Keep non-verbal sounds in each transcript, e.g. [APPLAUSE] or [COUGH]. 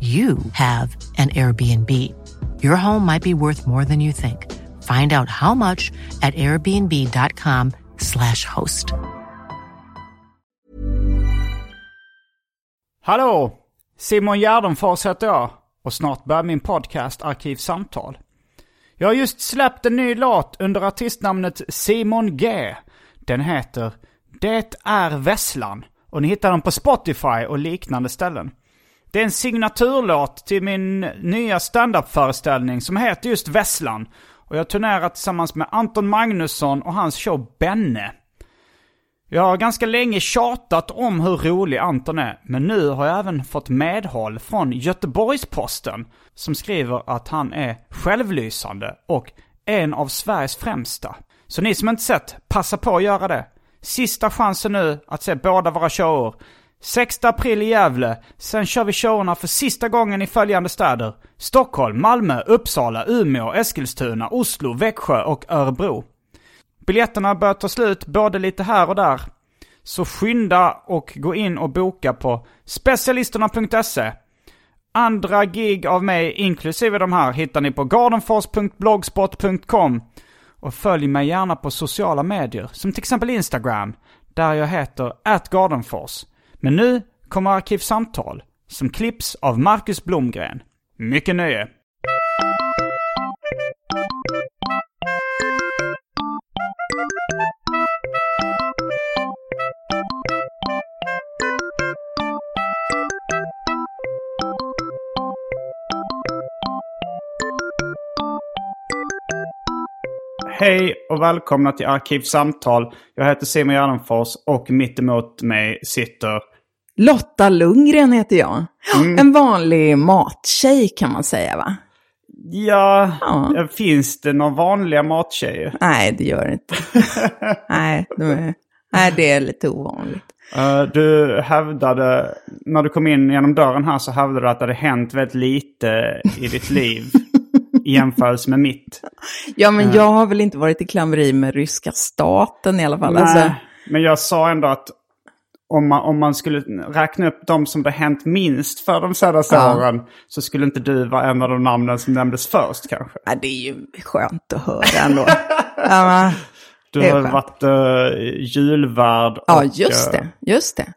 you have an Airbnb. Your home might be worth more than you think. Find out how much at airbnb.com slash host. Hallå! Simon Gärdenfors heter jag och snart börjar min podcast Arkivsamtal. Jag har just släppt en ny låt under artistnamnet Simon G. Den heter Det är Vesslan och ni hittar den på Spotify och liknande ställen. Det är en signaturlåt till min nya standup-föreställning som heter just Vesslan. Och jag turnerar tillsammans med Anton Magnusson och hans show Benne. Jag har ganska länge tjatat om hur rolig Anton är, men nu har jag även fått medhåll från Göteborgs-Posten som skriver att han är självlysande och en av Sveriges främsta. Så ni som inte sett, passa på att göra det. Sista chansen nu att se båda våra shower. 6 april i Gävle. Sen kör vi showerna för sista gången i följande städer. Stockholm, Malmö, Uppsala, Umeå, Eskilstuna, Oslo, Växjö och Örebro. Biljetterna börjar ta slut både lite här och där. Så skynda och gå in och boka på specialisterna.se. Andra gig av mig, inklusive de här, hittar ni på gardenfors.blogspot.com. Och följ mig gärna på sociala medier, som till exempel Instagram, där jag heter atgardenfors. Men nu kommer Arkivsamtal, som klipps av Marcus Blomgren. Mycket nöje! Hej och välkomna till Arkivsamtal. Jag heter Simon Gärdenfors och mitt emot mig sitter... Lotta Lundgren heter jag. En vanlig mattjej kan man säga va? Ja, Ja. finns det några vanliga mattjejer? Nej, det gör det inte. [LAUGHS] nej, de är, nej, det är lite ovanligt. Eh, du hävdade, när du kom in genom dörren här så hävdade du att det hade hänt väldigt lite i ditt liv i jämförelse med mitt. Ja, men jag har väl inte varit i klammeri med ryska staten i alla fall. Alltså, Nej, men jag sa ändå att om man, om man skulle räkna upp de som det hänt minst för de senaste Ja. åren så skulle inte du vara en av de namnen som nämndes först kanske. nej, det är ju skönt att höra ändå. [LAUGHS] ja, Du har varit uh, julvärd och, ja, just eh, det. Just det.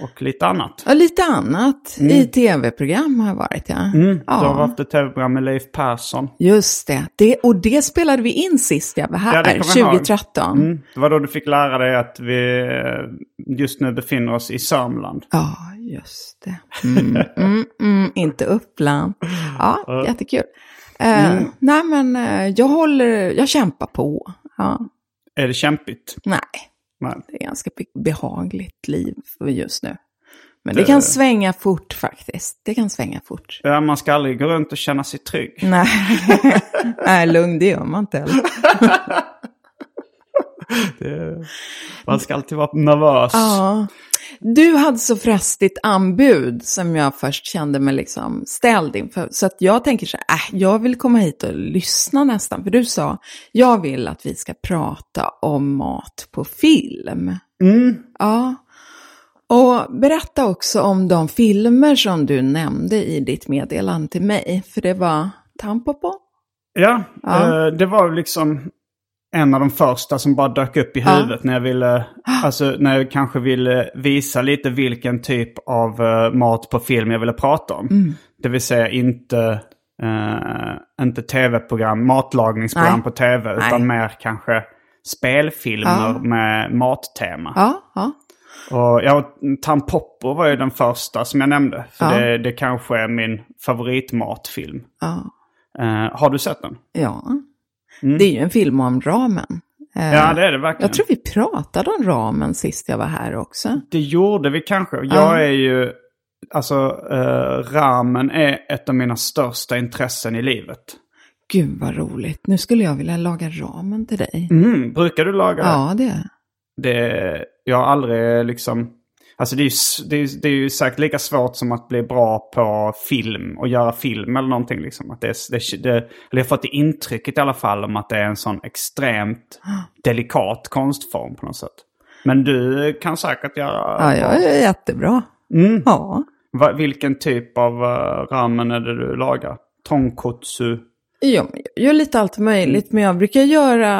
Och lite annat. Och lite annat i tv-program har jag varit, ja. Du har ja. haft ett tv-program med Leif Persson. Just det. det. Och det spelade vi in sist jag var här, Ja, det kommer jag ihåg. 2013. Mm. Det var då du fick lära dig att vi eh, just nu befinner oss i Sörmland. Ja, just det. Mm, [LAUGHS] mm, mm, inte Uppland. Ja, jättekul. Mm. Nej, men eh, jag håller, jag kämpar på. Ja, Är det kämpigt? nej, Nej. det är ganska be- behagligt liv just nu. Men det kan svänga fort faktiskt. Det kan svänga fort. Ja, man ska aldrig gå runt och känna sig trygg. [LAUGHS] Nej, nej lugn, det gör man inte heller. [LAUGHS] Det, man ska alltid vara nervös. Ja. Du hade så frästigt anbud som jag först kände mig liksom ställd inför. Så att jag tänker så här, äh, jag vill komma hit och lyssna nästan. För du sa, jag vill att vi ska prata om mat på film. Mm. Ja. Och berätta också om de filmer som du nämnde i ditt meddelande till mig. För det var Tampopo. Ja, Ja. eh, det var liksom en av de första som bara dök upp i Ja. huvudet när jag ville, alltså när jag kanske ville visa lite vilken typ av eh, mat på film jag ville prata om. Det vill säga inte, eh, inte tv-program, matlagningsprogram Nej. på tv. Utan Nej. mer kanske spelfilmer Ja. med mattema. Ja, ja. Och ja, Tampopo var ju den första som jag nämnde. För Ja. det, det kanske är min favoritmatfilm. ja. Eh, har du sett den? ja. Det är ju en film om ramen. Eh, Mm. Ja, det är det verkligen. Jag tror vi pratade om ramen sist jag var här också. Det gjorde vi kanske. Jag Ja. är ju... Alltså, eh, ramen är ett av mina största intressen i livet. Gud vad roligt. Nu skulle jag vilja laga ramen till dig. Mm, brukar du laga? Ja, det det? Jag har aldrig liksom... Alltså det är, ju, det, är, det är ju säkert lika svårt som att bli bra på film och göra film eller någonting. Liksom. Att det, är- det, det, eller jag har fått det intrycket i alla fall om att det är en sån extremt delikat konstform på något sätt. Men du kan säkert göra... Ja, jag är jättebra. Mm. Ja. Va, vilken typ av uh, ramen är det du lagar? Tonkotsu? Men jag gör lite allt möjligt, men jag brukar göra,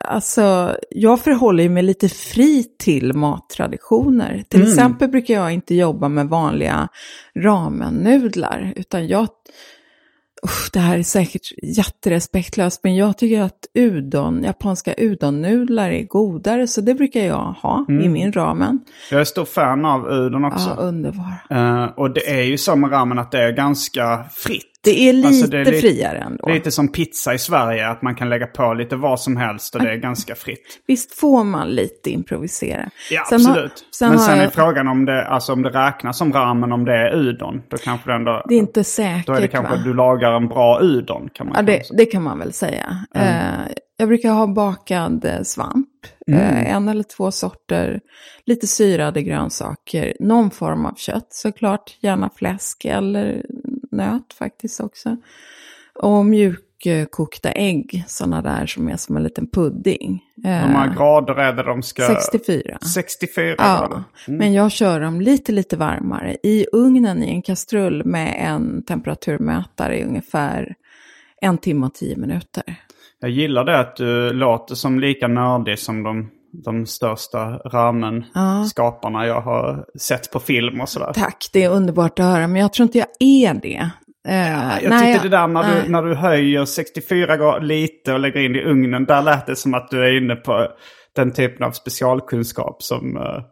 alltså, jag förhåller mig lite fri till mattraditioner. Till exempel brukar jag inte jobba med vanliga ramennudlar, utan jag, usch, det här är säkert jätterespektlöst, men jag tycker att udon, japanska udonnudlar är godare, så det brukar jag ha i min ramen. Jag är stor fan av udon också. Ja, underbar. Eh, och det är ju så med ramen att det är ganska fritt. Det är lite Alltså, det är lite- friare ändå. Lite som pizza i Sverige, att man kan lägga på lite vad som helst och det är ganska fritt. Visst får man lite improvisera? Ja, Sen har- absolut. sen Men har sen är jag- frågan om det, alltså om det räknas som ramen om det är udon. Då kanske det ändå... Det är inte säkert Då är det kanske va? du lagar en bra udon kan man Ja, det, det kan man väl säga. Eh, jag brukar ha bakad eh, svamp. Eh, en eller två sorter. Lite syrade grönsaker. Någon form av kött såklart. Gärna fläsk eller nöt faktiskt också. Och mjukkokta ägg. Sådana där som är som en liten pudding. Eh, Hur många grader är det de ska... 64. 64 Ja, grader. men jag kör dem lite, lite varmare i ugnen i en kastrull med en temperaturmätare i ungefär en timme och tio minuter. Jag gillar det att du låter som lika nördig som de, de största ramen-skaparna jag har sett på film och sådär. Tack, det är underbart att höra, men jag tror inte jag är det. Eh, Jag nej, tyckte det där när nej. du, när du höjer 64 grader lite och lägger in i ugnen, där lät det som att du är inne på den typen av specialkunskap som... eh,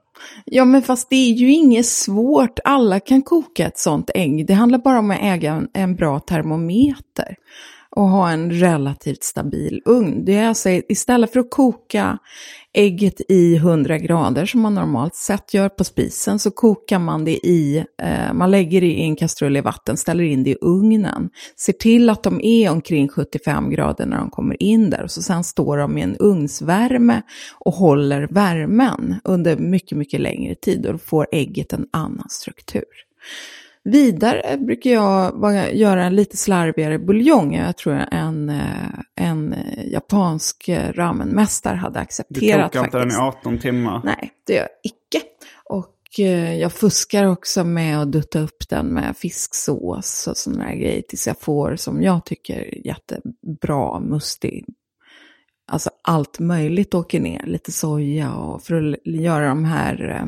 Ja, men fast det är ju inget svårt. Alla kan koka ett sånt ägg. Det handlar bara om att äga en, en bra termometer och ha en relativt stabil ugn. Det är alltså istället för att koka ägget i 100 grader som man normalt sett gör på spisen så kokar man det i, eh, man lägger det i en kastrull i vatten, ställer in det i ugnen. Ser till att de är omkring 75 grader när de kommer in där och så sen står de i en ugnsvärme och håller värmen under mycket, mycket längre tid och då får ägget en annan struktur. Vidare brukar jag bara göra en lite slarvigare buljong. Jag tror en, eh, en eh, japansk eh, ramenmästare hade Du accepterat kokar inte den i faktiskt. 18 timmar. Nej, det gör jag icke. Och jag fuskar också med att dutta upp den med fisksås och sådana här grejer tills jag får, som jag tycker, jättebra mustig. Alltså allt möjligt åker ner, lite soja och för att göra de här,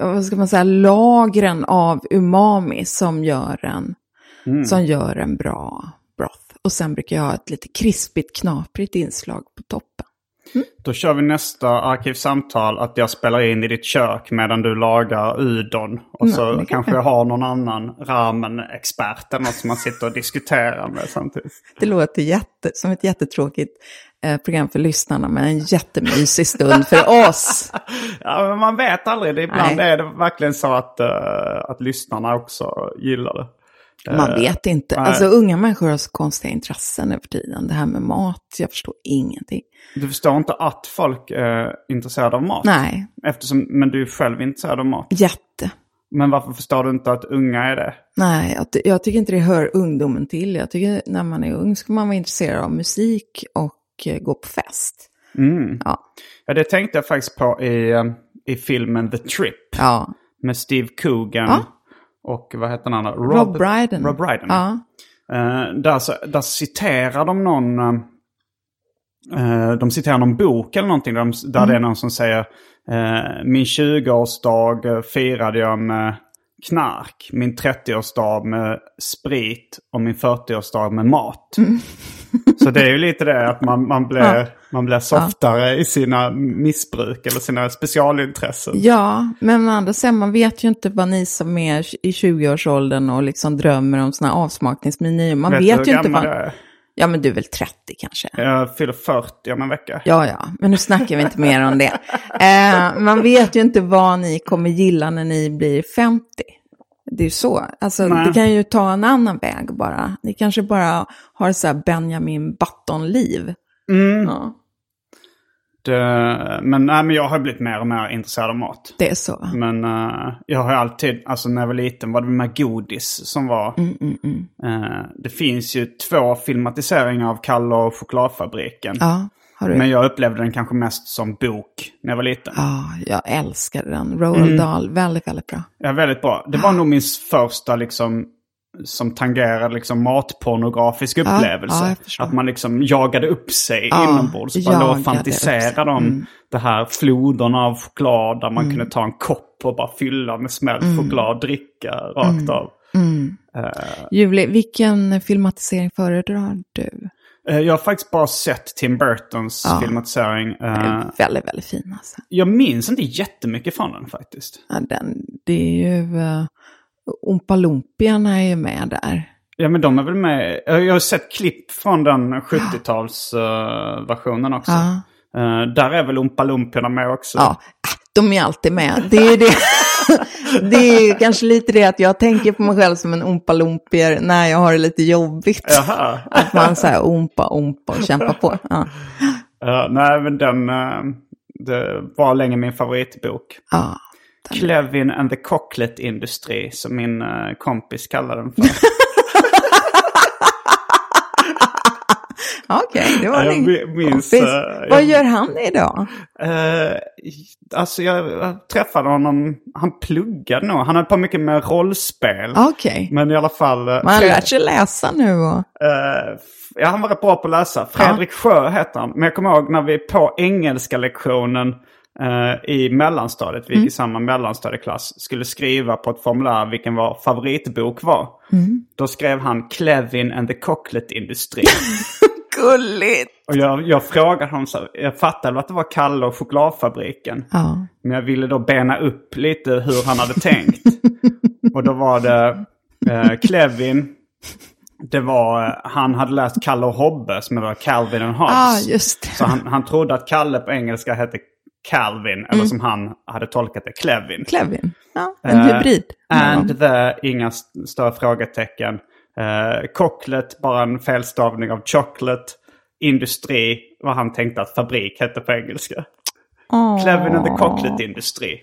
vad ska man säga, lagren av umami som gör en, som gör en bra broth. Och sen brukar jag ha ett lite krispigt, knaprigt inslag på toppen. Då kör vi nästa arkivsamtal att jag spelar in i ditt kök medan du lagar udon. Och Ja, så kanske jag. jag har någon annan ramen-expert eller något som man sitter och diskuterar med samtidigt. Det låter jätte, som ett jättetråkigt eh, program för lyssnarna, men en jättemysig stund för oss. [LAUGHS] Ja, men man vet aldrig. Det, ibland Nej. är det verkligen så att, eh, att lyssnarna också gillar det. Man vet inte. nej. Alltså unga människor har så konstiga intressen nu för tiden. Det här med mat, jag förstår ingenting. Du förstår inte att folk är intresserade av mat? Nej, Eftersom, men du är själv intresserad av mat. jätte. Men varför förstår du inte att unga är det? Nej, jag, ty- jag tycker inte det hör ungdomen till. Jag tycker när man är ung ska man vara intresserad av musik och eh, gå på fest. Mm. Ja, Ja, det tänkte jag faktiskt på i, eh, i filmen The Trip. ja. Med Steve Coogan Ja. Och vad heter han? Rob, Rob Brydon. Rob Brydon. Ja, Eh, där, där citerar de någon... eh, de citerar någon bok eller någonting där, de, där Mm. det är någon som säger Min 20-årsdag eh, firade jag med knark, min 30-årsdag med sprit och min 40-årsdag med mat. Så det är ju lite det att man, man, blir, Ja. man blir softare i sina missbruk eller sina specialintressen. Ja, men andra sidan, man vet ju inte vad ni som är i 20-årsåldern och liksom drömmer om sådana avsmakningsmenyer. Man vet, hur ju inte vad... är? Ja, men du är väl 30 kanske? Jag fyller 40 om en vecka. Ja, ja, men nu snackar vi inte mer om det. Eh, man vet ju inte vad ni kommer gilla när ni blir 50. Det är så. Alltså, Nej. det kan ju ta en annan väg bara. Ni kanske bara har så här Benjamin Button-liv. Mm. Ja, Det, men, nej, men jag har blivit mer och mer intresserad av mat. det är så. Men eh, jag har alltid, alltså när jag var liten var det med godis som var... Mm, mm, mm. eh, det finns ju två filmatiseringar av Kalle och chokladfabriken. Ja, du? Men jag upplevde den kanske mest som bok när jag var liten. Ja, jag älskar den. Roald Mm. Dahl, väldigt, väldigt bra. Ja, väldigt bra. Det var nog min första liksom som tangerade liksom matpornografisk Ja, upplevelse. förstår. att man liksom jagade upp sig Ja, inombords. Bara låg och fantiserade om Mm. det här floderna av choklad där man kunde ta en kopp och bara fylla med smält Mm. choklad och dricka rakt av. Julie, vilken filmatisering föredrar du? Eh, Jag har faktiskt bara sett Tim Burtons Ja. filmatisering. Den Eh, är väldigt, väldigt fin alltså. Jag minns inte jättemycket från den faktiskt. Ja, den, det är ju... Uh, Oompa Loompiarna är ju med där. Ja men de är väl med. Jag har sett klipp från den 70-talsversionen också. Ja. Eh, där är väl Oompa Loompiarna med också. Ja, de är alltid med. Det är, det. [LAUGHS] [LAUGHS] det är kanske lite det att jag tänker på mig själv som en Loompier när jag har det lite jobbigt. Jaha. Att man så här ompa, ompa och kämpar på. Ja. [LAUGHS] Ja, nej men den eh, det var länge min favoritbok. Ja. Clevin and the Cocklet Industry som min eh, kompis kallade den för. [LAUGHS] Okej, det var Ja, jag din mi- minns, kompis. eh, Vad jag- gör han idag? Eh, alltså jag, träffade honom, han pluggade nog. Han höll på mycket med rollspel. Okej. Men i alla fall... eh, Man har Fred- lärt sig läsa nu och... Eh, ja, han var rätt bra på att läsa. Fredrik Sjö heter han. Men jag kommer ihåg när vi på engelska lektionen eh, i mellanstadiet, vi gick i samma mellanstadieklass, skulle skriva på ett formulär vilken vår favoritbok var. Då skrev han Clevin and the Cocklet Industry. [LAUGHS] Gulligt! och jag, jag frågade honom så jag fattade att det var Kalle och chokladfabriken. Ja. Men jag ville då bena upp lite hur han hade tänkt. [LAUGHS] och då var det eh, Clevin. Det var, eh, han hade läst Kalle och Hobbe som var Calvin and Hobbes. Ah. Så han, han trodde att Kalle på engelska hette Calvin, Mm. eller som han hade tolkat det, Clevin. Clevin. Ja, en Eh, hybrid. And the, inga st- större frågetecken. Uh, cocklet, bara en felstavning av chocolate. Industri, vad han tänkte att fabrik hette på engelska. Clevin and the Cocklet Industry.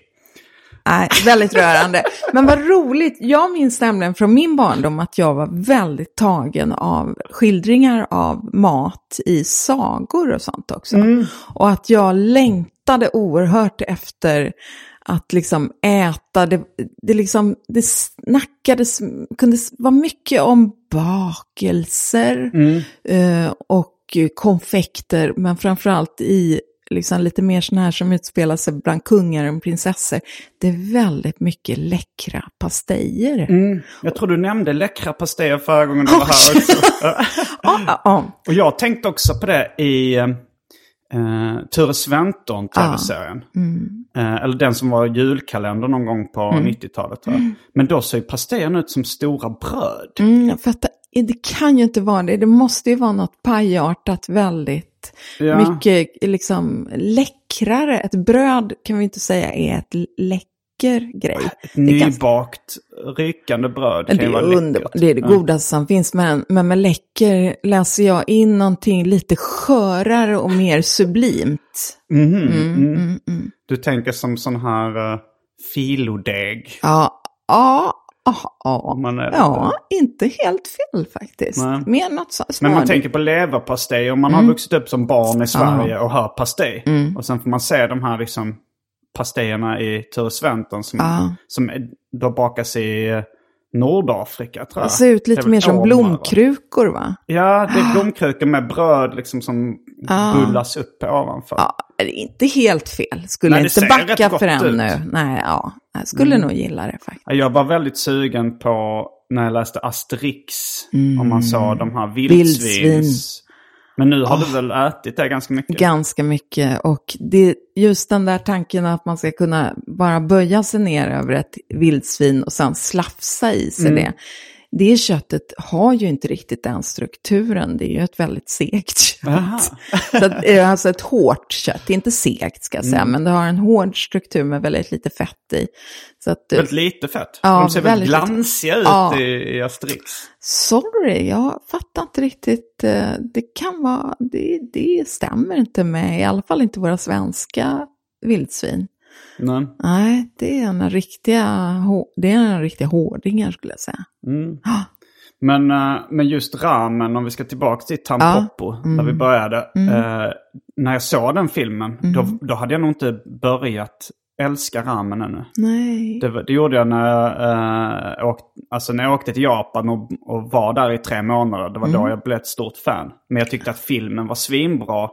Nej, väldigt rörande. Men vad roligt. Jag minns nämligen från min barndom att jag var väldigt tagen av skildringar av mat i sagor och sånt också. Och att jag längtade oerhört efter att liksom äta. Det, det, liksom, det snackades, kunde vara mycket om bakelser eh, och konfekter, men framförallt i liksom lite mer sådana här som utspelar sig bland kungar och prinsessor. Det är väldigt mycket läckra pastejer. Mm. Jag tror du nämnde läckra pastejer förra gången du var här också. Ja, ja, ja. Och jag tänkte också på det i uh, Ture Sventon tv-serien. Eh, eller den som var julkalender någon gång på 90-talet. tror jag. Men då ser ju pastejerna ut som stora bröd. Mm, jag fattar. Det kan ju inte vara det. Det måste ju vara något pajartat väldigt Ja. mycket liksom läckrare. Ett bröd kan vi inte säga är ett läcker grej. Ganska- nybakt rykande bröd kan Det ju är vara underbart. Det är det godaste som finns. Men, men med läcker läser jag in någonting lite skörare och mer sublimt. Mhm, Mm, mm. mm, mm. Du tänker som sån här uh, filodeg. Ja, ja, ja, ja. Ja, inte helt fel faktiskt. Nej. Mer något så, Men man tänker på leverpastej. Om man Mm. har vuxit upp som barn i Sverige och hör pastej. Och sen får man se de här liksom pastejerna i Ture Sventon som, Ja. som då bakas i eh, Nordafrika tror Det jag. ser ut Det lite mer som blomkrukor va? Ja, det är blomkrukor med bröd liksom som Ah. bullas upp ovanför. Ja, är inte helt fel. Skulle Nej, det inte backa för den nu. Nej, ja. Jag skulle Mm. nog gilla det faktiskt. Jag var väldigt sugen på när jag läste Asterix. Om man sa de här vildsvins. Mm. Vildsvin. Men nu har du väl ätit det ganska mycket? Ganska mycket. Och det, just den där tanken att man ska kunna bara böja sig ner över ett vildsvin och sen slafsa i sig det. Det köttet har ju inte riktigt den strukturen. Det är ju ett väldigt segt kött. [LAUGHS] Så att, det är alltså ett hårt kött, inte segt ska jag säga, Mm. men det har en hård struktur med väldigt lite fett i. Så att, eh, Väldigt lite fett. Ja, de ser väldigt glansiga ut Ja. i, i Asterix. sorry, jag fattar inte riktigt. eh, Det kan vara, det, det stämmer inte med, i alla fall inte våra svenska vildsvin. Nej. Nej, det är en riktiga, det är en riktiga hårdingar skulle jag säga. Mm. Ah. Men, eh, men just ramen, om vi ska tillbaka till Tampopo, Mm. där vi började. Eh, när jag såg den filmen, Mm. då, då hade jag nog inte börjat älska ramen ännu. Nej. Det, det gjorde jag när jag, eh, åkte, alltså när jag åkte till Japan och, och var där i tre månader. Det var Mm. då jag blev ett stort fan. Men jag tyckte att filmen var svinbra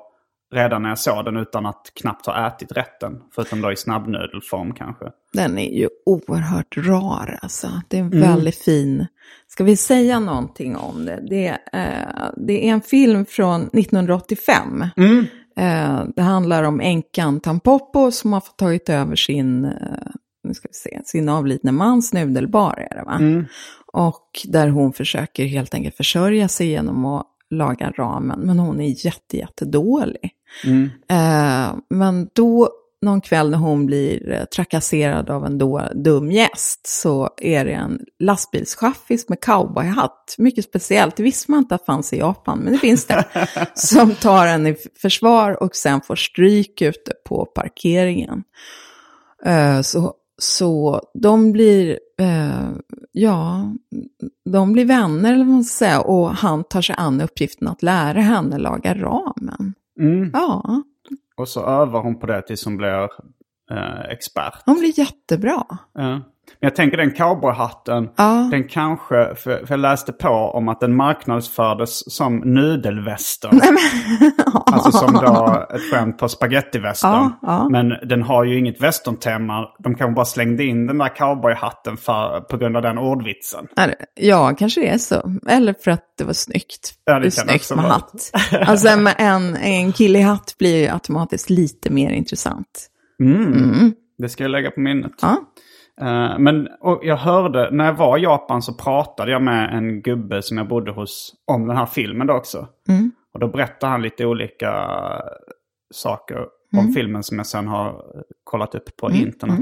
redan när jag såg den utan att knappt ha ätit rätten. Förutom då i snabbnudelform kanske. Den är ju oerhört rar alltså. Det är en väldigt fin. Ska vi säga någonting om det? Det, eh, det är en film från 1985. Eh, det handlar om änkan Tampopo som har fått tagit över sin, eh, nu ska vi se, sin avlidne mans nudelbar är det va? Och där hon försöker helt enkelt försörja sig genom att laga ramen. Men hon är jätte, jättedålig. Eh, men då, någon kväll när hon blir eh, trakasserad av en då, dum gäst, så är det en lastbilschaffis med cowboyhatt. Mycket speciellt, det visste man inte att fanns i Japan, men det finns det. [LAUGHS] som tar henne i försvar och sen får stryk ute på parkeringen. Eh, så, så de blir, eh, ja, de blir vänner eller vad man ska säga. Och han tar sig an uppgiften att lära henne laga ramen. Mm. Ja, Och så övar hon på det tills hon blir eh, expert. hon blir jättebra. Ja. Men jag tänker den cowboyhatten, Ja. den kanske, för, jag läste på om att den marknadsfördes som nudelvästern. [LAUGHS] Alltså som då ett skämt på spagettivästern. Ja, ja. Men den har ju inget västerntema. De kanske bara slängde in den där cowboyhatten för, på grund av den ordvitsen. Ja, kanske det är så. Eller för att det var snyggt. Ja, det det är snyggt med vara. hatt. Alltså en, en, en kille i hatt blir ju automatiskt lite mer intressant. Det ska jag lägga på minnet. Ja. Eh, men och jag hörde, när jag var i Japan så pratade jag med en gubbe som jag bodde hos om den här filmen då också. Och då berättade han lite olika saker om filmen som jag sen har kollat upp på internet.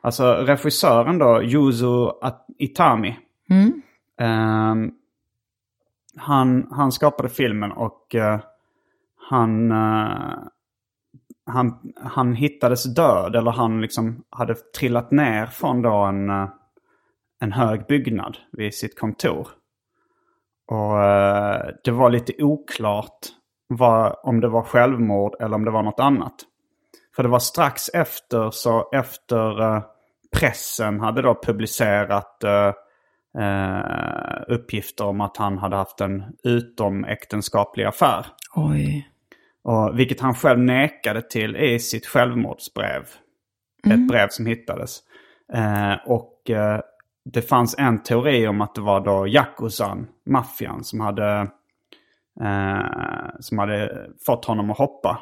Alltså regissören då, Yuzo Itami. ehm, han, han skapade filmen och eh, han, eh, han, han hittades död. Eller han liksom hade trillat ner från då en, eh, en hög byggnad vid sitt kontor. Och eh, det var lite oklart vad, om det var självmord eller om det var något annat. För det var strax efter, så efter eh, pressen hade då publicerat uppgifter om att han hade haft en utomäktenskaplig affär. Oj. Och, vilket han själv nekade till i sitt självmordsbrev. Ett brev som hittades. Eh, och eh, det fanns en teori om att det var då Yakuzan, maffian, som hade, eh, som hade fått honom att hoppa.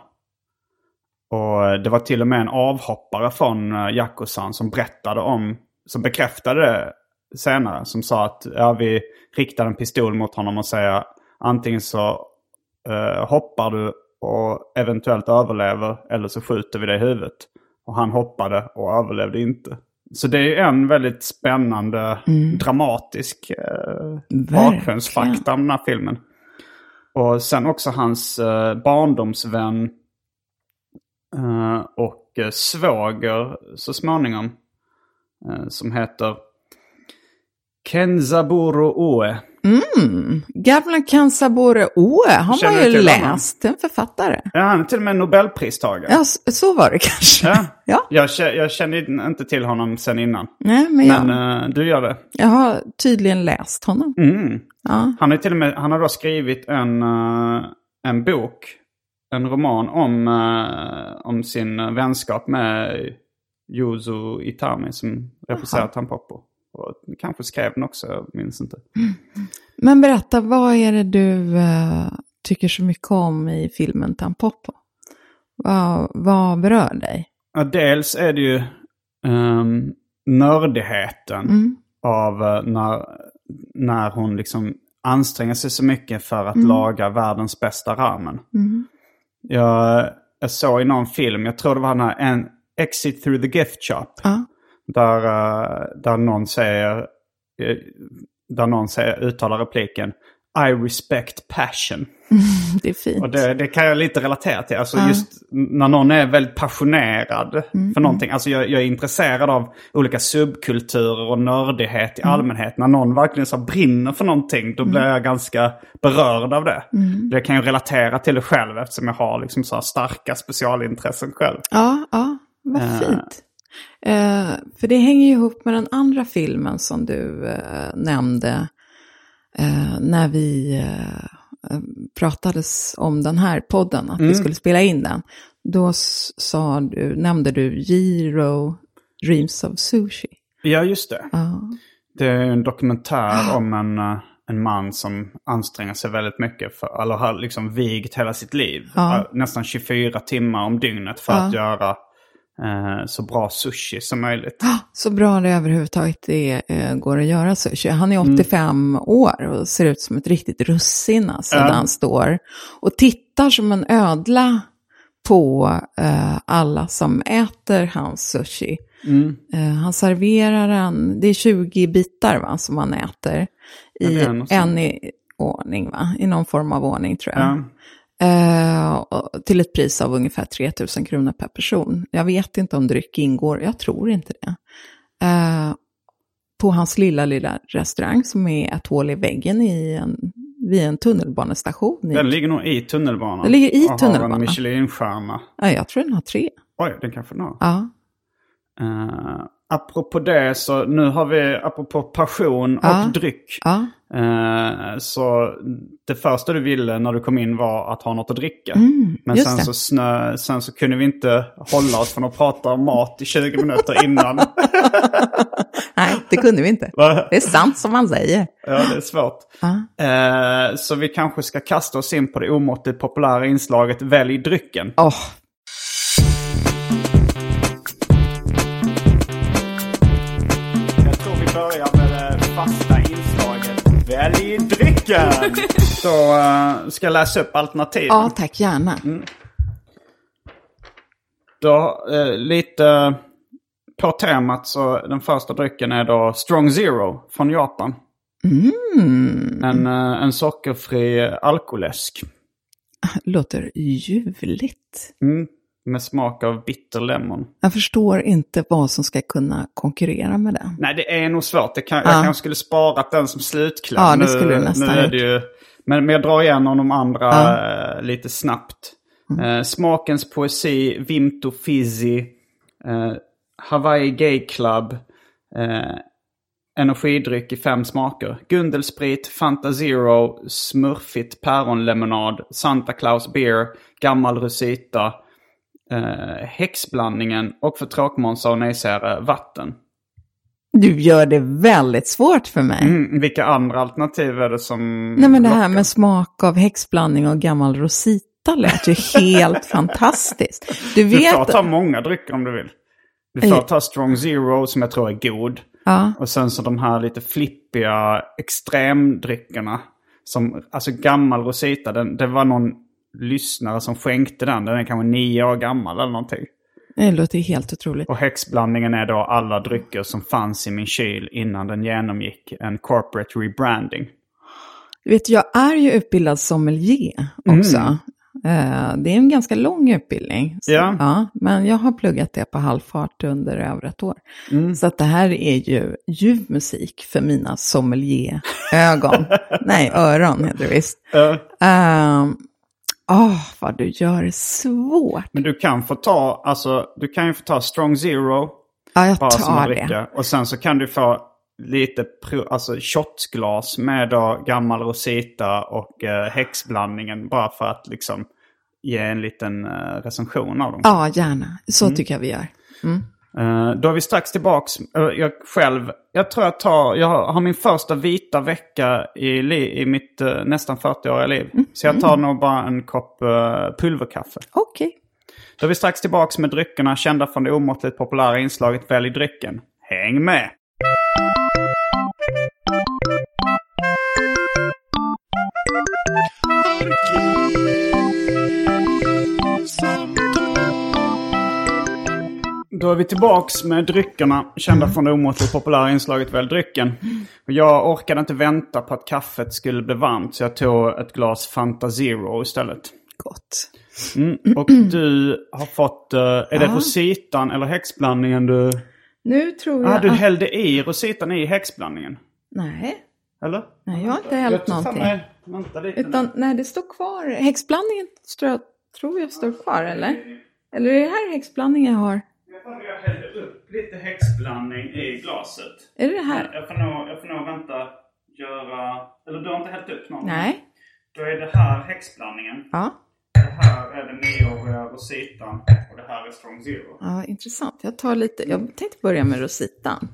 Och det var till och med en avhoppare från uh, Yakuzan som berättade om, som bekräftade det senare. Som sa att ja, vi riktade en pistol mot honom och säger antingen så eh, hoppar du och eventuellt överlever eller så skjuter vi dig i huvudet. Och han hoppade och överlevde inte. Så det är en väldigt spännande, dramatisk eh, bakgrundsfakta om den här filmen. Och sen också hans eh, barndomsvän eh, och eh, svåger så småningom. Eh, som heter Kenzaburo Oe. Gamla Kansabore Oe har Känner man ju läst. En författare. Ja, han är till och med Nobelpristagare. Ja, så, var det kanske. Ja. [LAUGHS] Ja. Jag, jag kände inte till honom sen innan. Nej, men, jag, Men eh, du gör det. jag har tydligen läst honom. Mm. Ja. Han, har till och med, han har då skrivit en, eh, en bok en roman om, eh, om sin vänskap med Yuzo Itami som regisserar Tampopo. Och kanske skrev den också, jag minns inte. Men berätta, vad är det du eh, tycker så mycket om i filmen Tampopo? Vad, vad berör dig? Ja, dels är det ju um, nördigheten av eh, när, när hon liksom anstränger sig så mycket för att laga världens bästa ramen. Jag, jag såg i någon film, jag tror det var den här en Exit through the gift shop. Ja. Där, eh, där någon säger, eh, där någon säger, uttalar repliken I respect passion. [LAUGHS] Det är fint. Och det, det kan jag lite relatera till. Alltså just när någon är väldigt passionerad för någonting. Alltså jag, jag är intresserad av olika subkulturer och nördighet i allmänhet. När någon verkligen så brinner för någonting då blir jag ganska berörd av det. Det kan jag relatera till det själv eftersom jag har liksom så starka specialintressen själv. Ja, ja, vad fint. Eh, för det hänger ju ihop med den andra filmen som du eh, nämnde eh, när vi eh, pratades om den här podden, att vi skulle spela in den. Då sa du, nämnde du Giro Dreams of Sushi. Ja, just det. Ja. Det är en dokumentär om en, eh, en man som anstränger sig väldigt mycket för, eller har liksom vigt hela sitt liv. Ja. eh, Nästan 24 timmar om dygnet för att göra så bra sushi som möjligt. [GASPS] Så bra det överhuvudtaget det eh, går att göra sushi. Han är 85 år och ser ut som ett riktigt russin alltså, Ja. han står. Och tittar som en ödla på eh, alla som äter hans sushi. Eh, han serverar en, det är 20 bitar va, som han äter. Ja, I något en i ordning va, i någon form av ordning tror jag. Ja. Eh, till ett pris av ungefär 3 000 kronor per person. Jag vet inte om dryck ingår, jag tror inte det. Eh, på hans lilla, lilla restaurang som är ett hål i väggen i en, vid en tunnelbanestation. Den ligger nog i tunnelbanan. Den ligger i och har tunnelbanan. en Michelinstjärna. ja, jag tror den har tre. Oj, den kanske den har. Ja, Uh, apropå det, så nu har vi, apropå passion Ja. och dryck. ja. Eh, så det första du ville när du kom in var att ha något att dricka. Men Mm, just sen det. så, snö, sen så kunde vi inte hålla oss från att prata om mat i 20 minuter innan. [LAUGHS] Nej, det kunde vi inte. Det är sant som man säger. ja, det är svårt. Ja. Eh, så vi kanske ska kasta oss in på det omåttligt populära inslaget Välj drycken. Åh, Jag tror vi börjar Välj drycken! [LAUGHS] Så eh, ska jag läsa upp alternativen. ja, tack gärna. Då, eh, lite på temat så den första drycken är då Strong Zero från Japan. Mm. En, eh, en sockerfri alkoläsk. Låter ljuvligt. Mm. Med smak av bitter lemon. Jag förstår inte vad som ska kunna konkurrera med det. Nej, det är nog svårt. Det kan, Jag Ja. kanske skulle sparat den som slutkläm. Ja, det Nu- skulle du nästan nu är det ju, men, men jag drar igenom de andra Ja. Mm. eh, lite snabbt. Eh, smakens poesi, Vimto Fizzy, eh, Hawaii Gay Club, energidryck i fem smaker. Gundelsprit, Fanta Zero, Smurfigt päronlemonad, Santa Claus Beer, Gammal Rosita, eh, Häxblandningen och för tråkmånsar och nejsägare vatten. Du gör det väldigt svårt för mig. Mm, vilka andra alternativ är det som Nej men det här lockar? med smak av häxblandning och gammal rosita lät ju [LAUGHS] helt fantastiskt. Du Du får vet... ta många drycker om du vill. Du får ta Strong Zero som jag tror är god. Ja, Och sen så de här lite flippiga extremdryckerna. Som, alltså gammal Rosita, den, det var någon lyssnare som skänkte den. Den är kanske nio år gammal eller någonting. det låter helt otroligt. Och häxblandningen är då alla drycker som fanns i min kyl innan den genomgick en corporate rebranding. Du vet, jag är ju utbildad sommelier också. Eh, Det är en ganska lång utbildning. Så, Mm. Ja. men jag har pluggat det på halvfart under över ett år. Mm. Så att det här är ju ljuv musik för mina sommelier-ögon. [LAUGHS] Nej, öron heter det visst. Eh, Ehm, Åh, vad du gör det svårt. men du kan få ta, alltså du kan ju få ta Strong Zero. Ja, jag bara som tar det. Och sen så kan du få lite alltså shotglas med då gammal Rosita och eh, häxblandningen. Bara för att liksom ge en liten eh, recension av dem. Ja, gärna. Så tycker jag vi gör. Eh, då är vi strax tillbaks. Eh, jag själv, jag tror jag tar, jag har, min första vita vecka i, li, i mitt eh, nästan 40-åriga liv. Så jag tar nog bara en kopp eh, pulverkaffe. Okej. Då är vi strax tillbaks med dryckerna kända från det omåttligt populära inslaget Välj drycken. Häng med! Då är vi tillbaks med dryckerna kända från det omåttligt populära inslaget Välj drycken. Och jag orkade inte vänta på att kaffet skulle bli varmt så jag tog ett glas Fanta Zero istället. Gott. Mm. Och du har fått, eh, är det rositan eller häxblandningen du... Nu tror jag Ah, du att... hällde i rositan i häxblandningen? Nej, Eller? nej, jag har inte hällt någonting. Utan, nej, det står kvar. Häxblandningen tror jag, tror jag står kvar, eller? Eller är det här häxblandningen jag har? Jag tror jag hällde upp lite häxblandning i glaset. Är det det här? Jag får nog, jag får nog vänta, göra... Eller du har inte hällt upp någonting? Nej. Då är det här häxblandningen. Ja. Det här är den nioåriga rositan. Och det här är strong zero. ja, intressant. Jag tar lite, jag tänkte börja med rositan.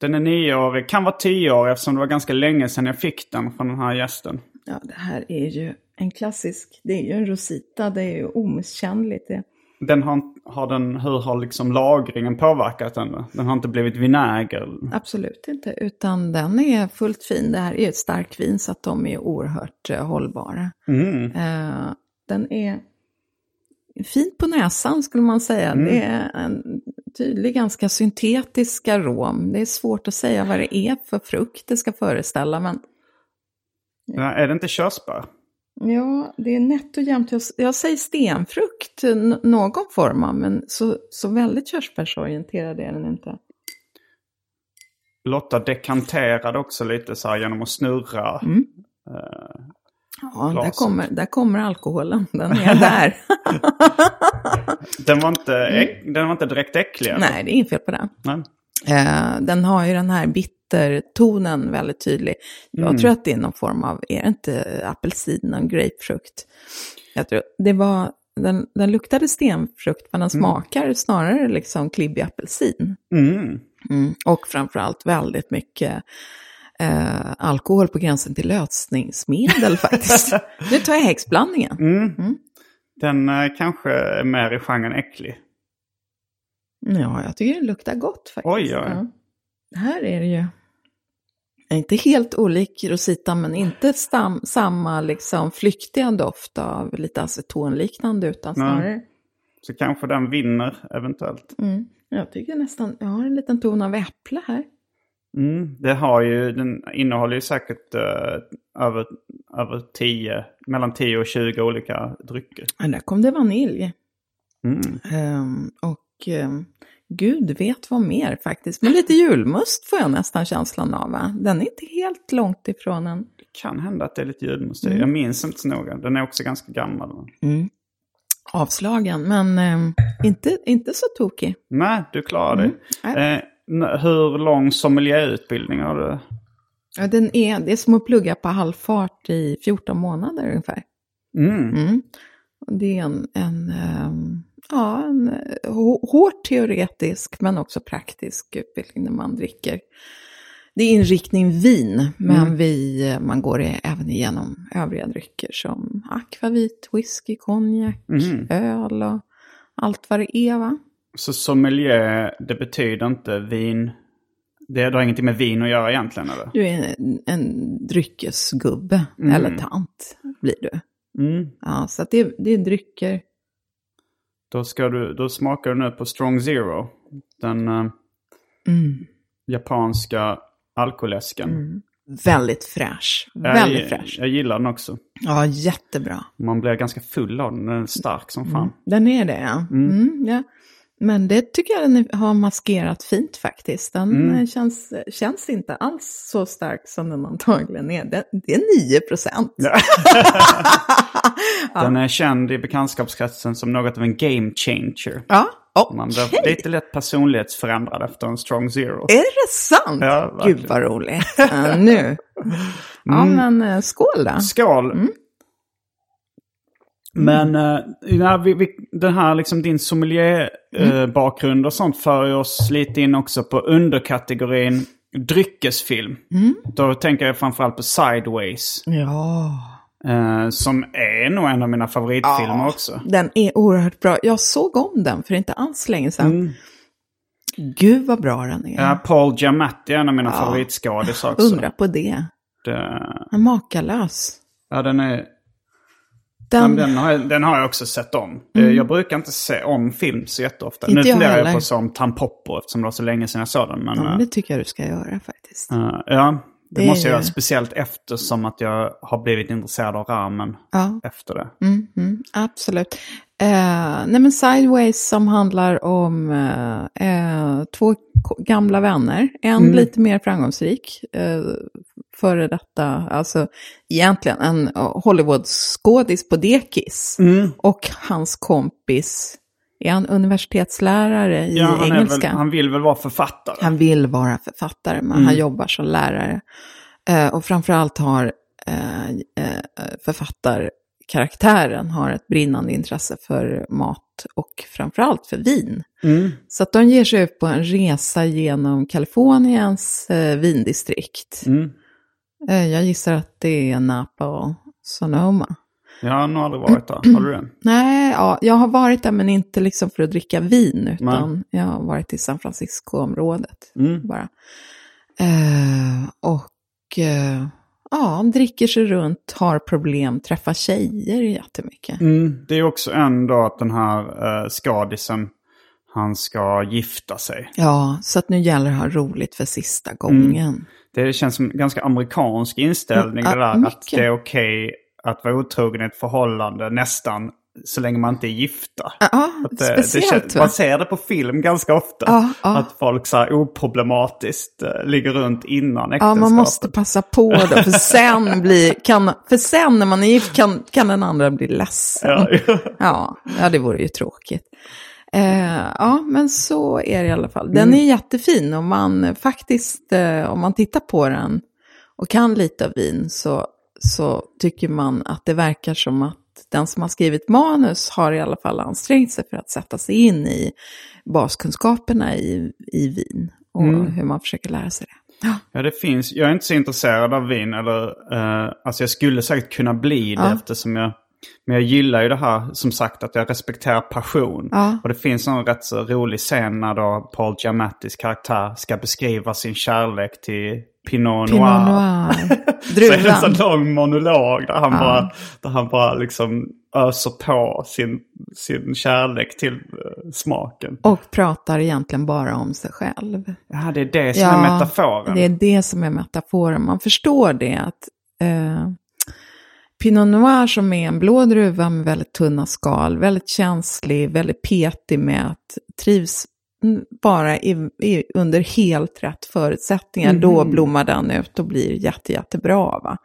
Den är nioårig, kan vara tioårig eftersom det var ganska länge sedan jag fick den från den här gästen. Ja, det här är ju en klassisk, det är ju en rosita, det är ju omisskännligt. Det. Den har, har den, hur har liksom lagringen påverkat den? Den har inte blivit vinäger? Absolut inte, utan den är fullt fin. Det här är ett starkt vin så att de är oerhört eh, hållbara. Mm. Eh, den är fin på näsan skulle man säga. Mm. Det är en tydlig, ganska syntetisk arom. Det är svårt att säga vad det är för frukt det ska föreställa, men Ja, är det inte körsbär? Ja, det är nätt och jämnt. Jag, jag säger stenfrukt, någon form av, men så, så väldigt körsbärsorienterad är den inte. Lotta dekanterade också lite så här genom att snurra. Mm. Eh, Ja, där kommer, där kommer alkoholen. Den är där. [LAUGHS] den, var inte, äck, den var inte direkt äcklig? eller? Nej, det är inget fel på den. Nej. Eh, den har ju den här bittertonen väldigt tydlig. Jag Mm. tror att det är någon form av, är det inte apelsin och grapefrukt? Jag tror, det var, den, den luktade stenfrukt men den smakar snarare liksom klibbig apelsin. Mm. Mm. Och framförallt väldigt mycket eh, alkohol på gränsen till lösningsmedel [LAUGHS] faktiskt. nu tar jag häxblandningen. Mm. Den eh, kanske är mer i genren äcklig. Ja, jag tycker det luktar gott faktiskt. Oj, oj. Ja. Här är det ju inte helt olik Rosita, men inte stam, samma liksom flyktiga doft av lite acetonliknande, utan Nej. snarare... Så kanske den vinner eventuellt. Mm. Jag tycker nästan, jag har en liten ton av äpple här. Mm. Det har ju, den innehåller ju säkert eh, över, över 10, mellan 10 och 20 olika drycker. Men där kom det vanilj. Mm. Ehm, och ehm, gud vet vad mer faktiskt. Men lite julmust får jag nästan känslan av. Va? Den är inte helt långt ifrån en... Det kan hända att det är lite julmust i. Jag minns inte så noga. Den är också ganska gammal. avslagen, men ehm, inte, inte så tokig. Nej, du klarar dig. Nej. Eh, hur lång sommelierutbildning har du? Ja, den är, det är som att plugga på halvfart i 14 månader ungefär. Mm. Mm. Det är en, en, ehm, ja, en eh, hå- hårt teoretisk men också praktisk utbildning när man dricker. Det är inriktning vin, men vi, eh, man går även igenom övriga drycker som akvavit, whisky, konjak, Mm. öl och allt vad det är. Va? Så sommelier, det betyder inte vin... Det har ingenting med vin att göra egentligen eller? Du är en, en dryckesgubbe, eller tant blir du. Mm. Ja, så det, det är drycker. Då, ska du, då smakar du nu på Strong Zero. Den eh, Mm. japanska alkoläsken. Väldigt fräsch. Jag- Väldigt fräsch. Jag gillar den också. Ja, jättebra. Man blir ganska full av den. Den är stark som fan. Den är det, ja. Mm, ja. Men det tycker jag den har maskerat fint faktiskt. Den eh, känns, känns inte alls så stark som den antagligen är. Den, det är 9 procent. [LAUGHS] Den är känd i bekantskapskretsen som något av en game changer. Ja, okej. Man blir lite lätt personlighetsförändrad efter en Strong Zero. Är det sant? Ja, verkligen. Gud vad roligt. Ja, nu. [LAUGHS] Ja, men eh, skål då. Skål! Mm. Men uh, ja, vi, vi, den här liksom din sommelier-bakgrund Mm. och sånt för oss lite in också på underkategorin dryckesfilm. Mm. Då tänker jag framförallt på Sideways. Ja. eh, som är nog en av mina favoritfilmer också. Den är oerhört bra. Jag såg om den för inte alls länge sedan. Mm. Gud vad bra den är. Ja, Paul Giamatti är en av mina favoritskådisar också. Undra på det. Det, Han är makalös. ja, den är... Den, Den, har, jag- den har jag också sett om. Eh, Jag brukar inte se om film så jätteofta. Mm. Inte nu jag funderar jag heller. på att se om Tampopo eftersom det var så länge sedan jag såg den. Men, ja, men eh, det tycker jag du ska göra faktiskt. eh, ja, det, Det måste jag göra. Speciellt eftersom att jag har blivit intresserad av ramen Ja. efter det. Mm, mm, absolut. Eh, nej men Sideways som handlar om eh, eh, två gamla vänner. En Mm. lite mer framgångsrik, eh, före detta, alltså egentligen en eh, Hollywood-skådis på dekis. Mm. Och hans kompis, är han universitetslärare i Ja, han, engelska? väl, han vill väl vara författare. Han vill vara författare, men han jobbar som lärare. Eh, och framförallt har eh, eh, författarkaraktären har ett brinnande intresse för mat och framförallt för vin. Mm. Så att de ger sig ut på en resa genom Kaliforniens eh, vindistrikt. Mm. Eh, jag gissar att det är Napa och Sonoma. Jag har nog aldrig varit där. Har du det? [CLEARS THROAT] Nej, ja, jag har varit där men inte liksom för att dricka vin, utan jag har varit i San Francisco-området Mm. bara. Eh, och eh, ja, dricker sig runt, har problem, träffar tjejer jättemycket. Mm. Det är också ändå att den här uh, skadisen, han ska gifta sig. Ja, så att nu gäller det att ha roligt för sista gången. Det känns som en ganska amerikansk inställning Ja, det där. mycket. Att det är okej att vara otrogen i ett förhållande nästan så länge man inte är gifta. Ja, Att det, speciellt det, man ser det på film ganska ofta. Ja, ja. Att folk så här oproblematiskt eh, ligger runt innan Ja, äktenskapet. man måste passa på då, för [LAUGHS] sen, blir, kan, för sen när man är gift kan, kan den andra bli ledsen. Ja, ja. Ja, ja det vore ju tråkigt. Eh, ja, men så är det i alla fall. Den Mm. är jättefin och man faktiskt, eh, om man tittar på den och kan lite av vin så, så tycker man att det verkar som att den som har skrivit manus har i alla fall ansträngt sig för att sätta sig in i baskunskaperna i, i vin och Mm. hur man försöker lära sig det. Ja, Ja, det finns. Jag är inte så intresserad av vin. Eller, eh, alltså jag skulle säkert kunna bli det Ja. eftersom jag... Men jag gillar ju det här, som sagt, att jag respekterar passion. Ja. Och det finns en rätt så rolig scen när då Paul Giamattis karaktär ska beskriva sin kärlek till Pinot Noir. Pinot Noir, [LAUGHS] Så är det en druvan. lång monolog där han, Ja. bara, där han bara liksom öser på sin, sin kärlek till eh, smaken. Och pratar egentligen bara om sig själv. Ja, det är det som är metaforen. Det är det som är metaforen. Man förstår det att eh, Pinot Noir som är en blå druva med väldigt tunna skal, väldigt känslig, väldigt petig med att trivs bara i, i, under helt rätt förutsättningar. Då blommar den ut och blir jätte, jättebra. Va?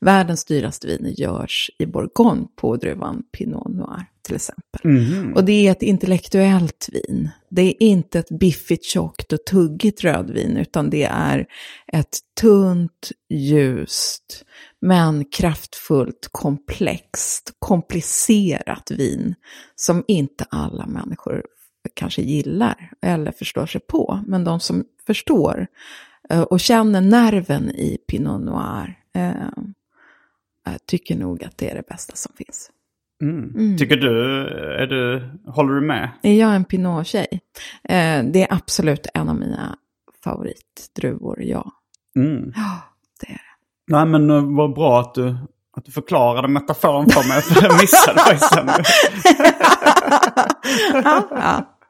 Världens dyraste viner görs i Bourgogne på druvan Pinot Noir till exempel. Mhm. Och det är ett intellektuellt vin. Det är inte ett biffigt, tjockt och tuggigt rödvin, utan det är ett tunt, ljust, men kraftfullt, komplext, komplicerat vin som inte alla människor kanske gillar eller förstår sig på. Men de som förstår eh, och känner nerven i Pinot Noir eh, eh, tycker nog att det är det bästa som finns. Mm. Tycker du, är du, håller du med? Är jag en Pinot-tjej? Eh, det är absolut en av mina favoritdruvor, ja. Mm. Ja, det är det. Nej men vad bra att du, att du förklarade metaforen för mig, för [LAUGHS] jag missade faktiskt den. [LAUGHS] ja, ja.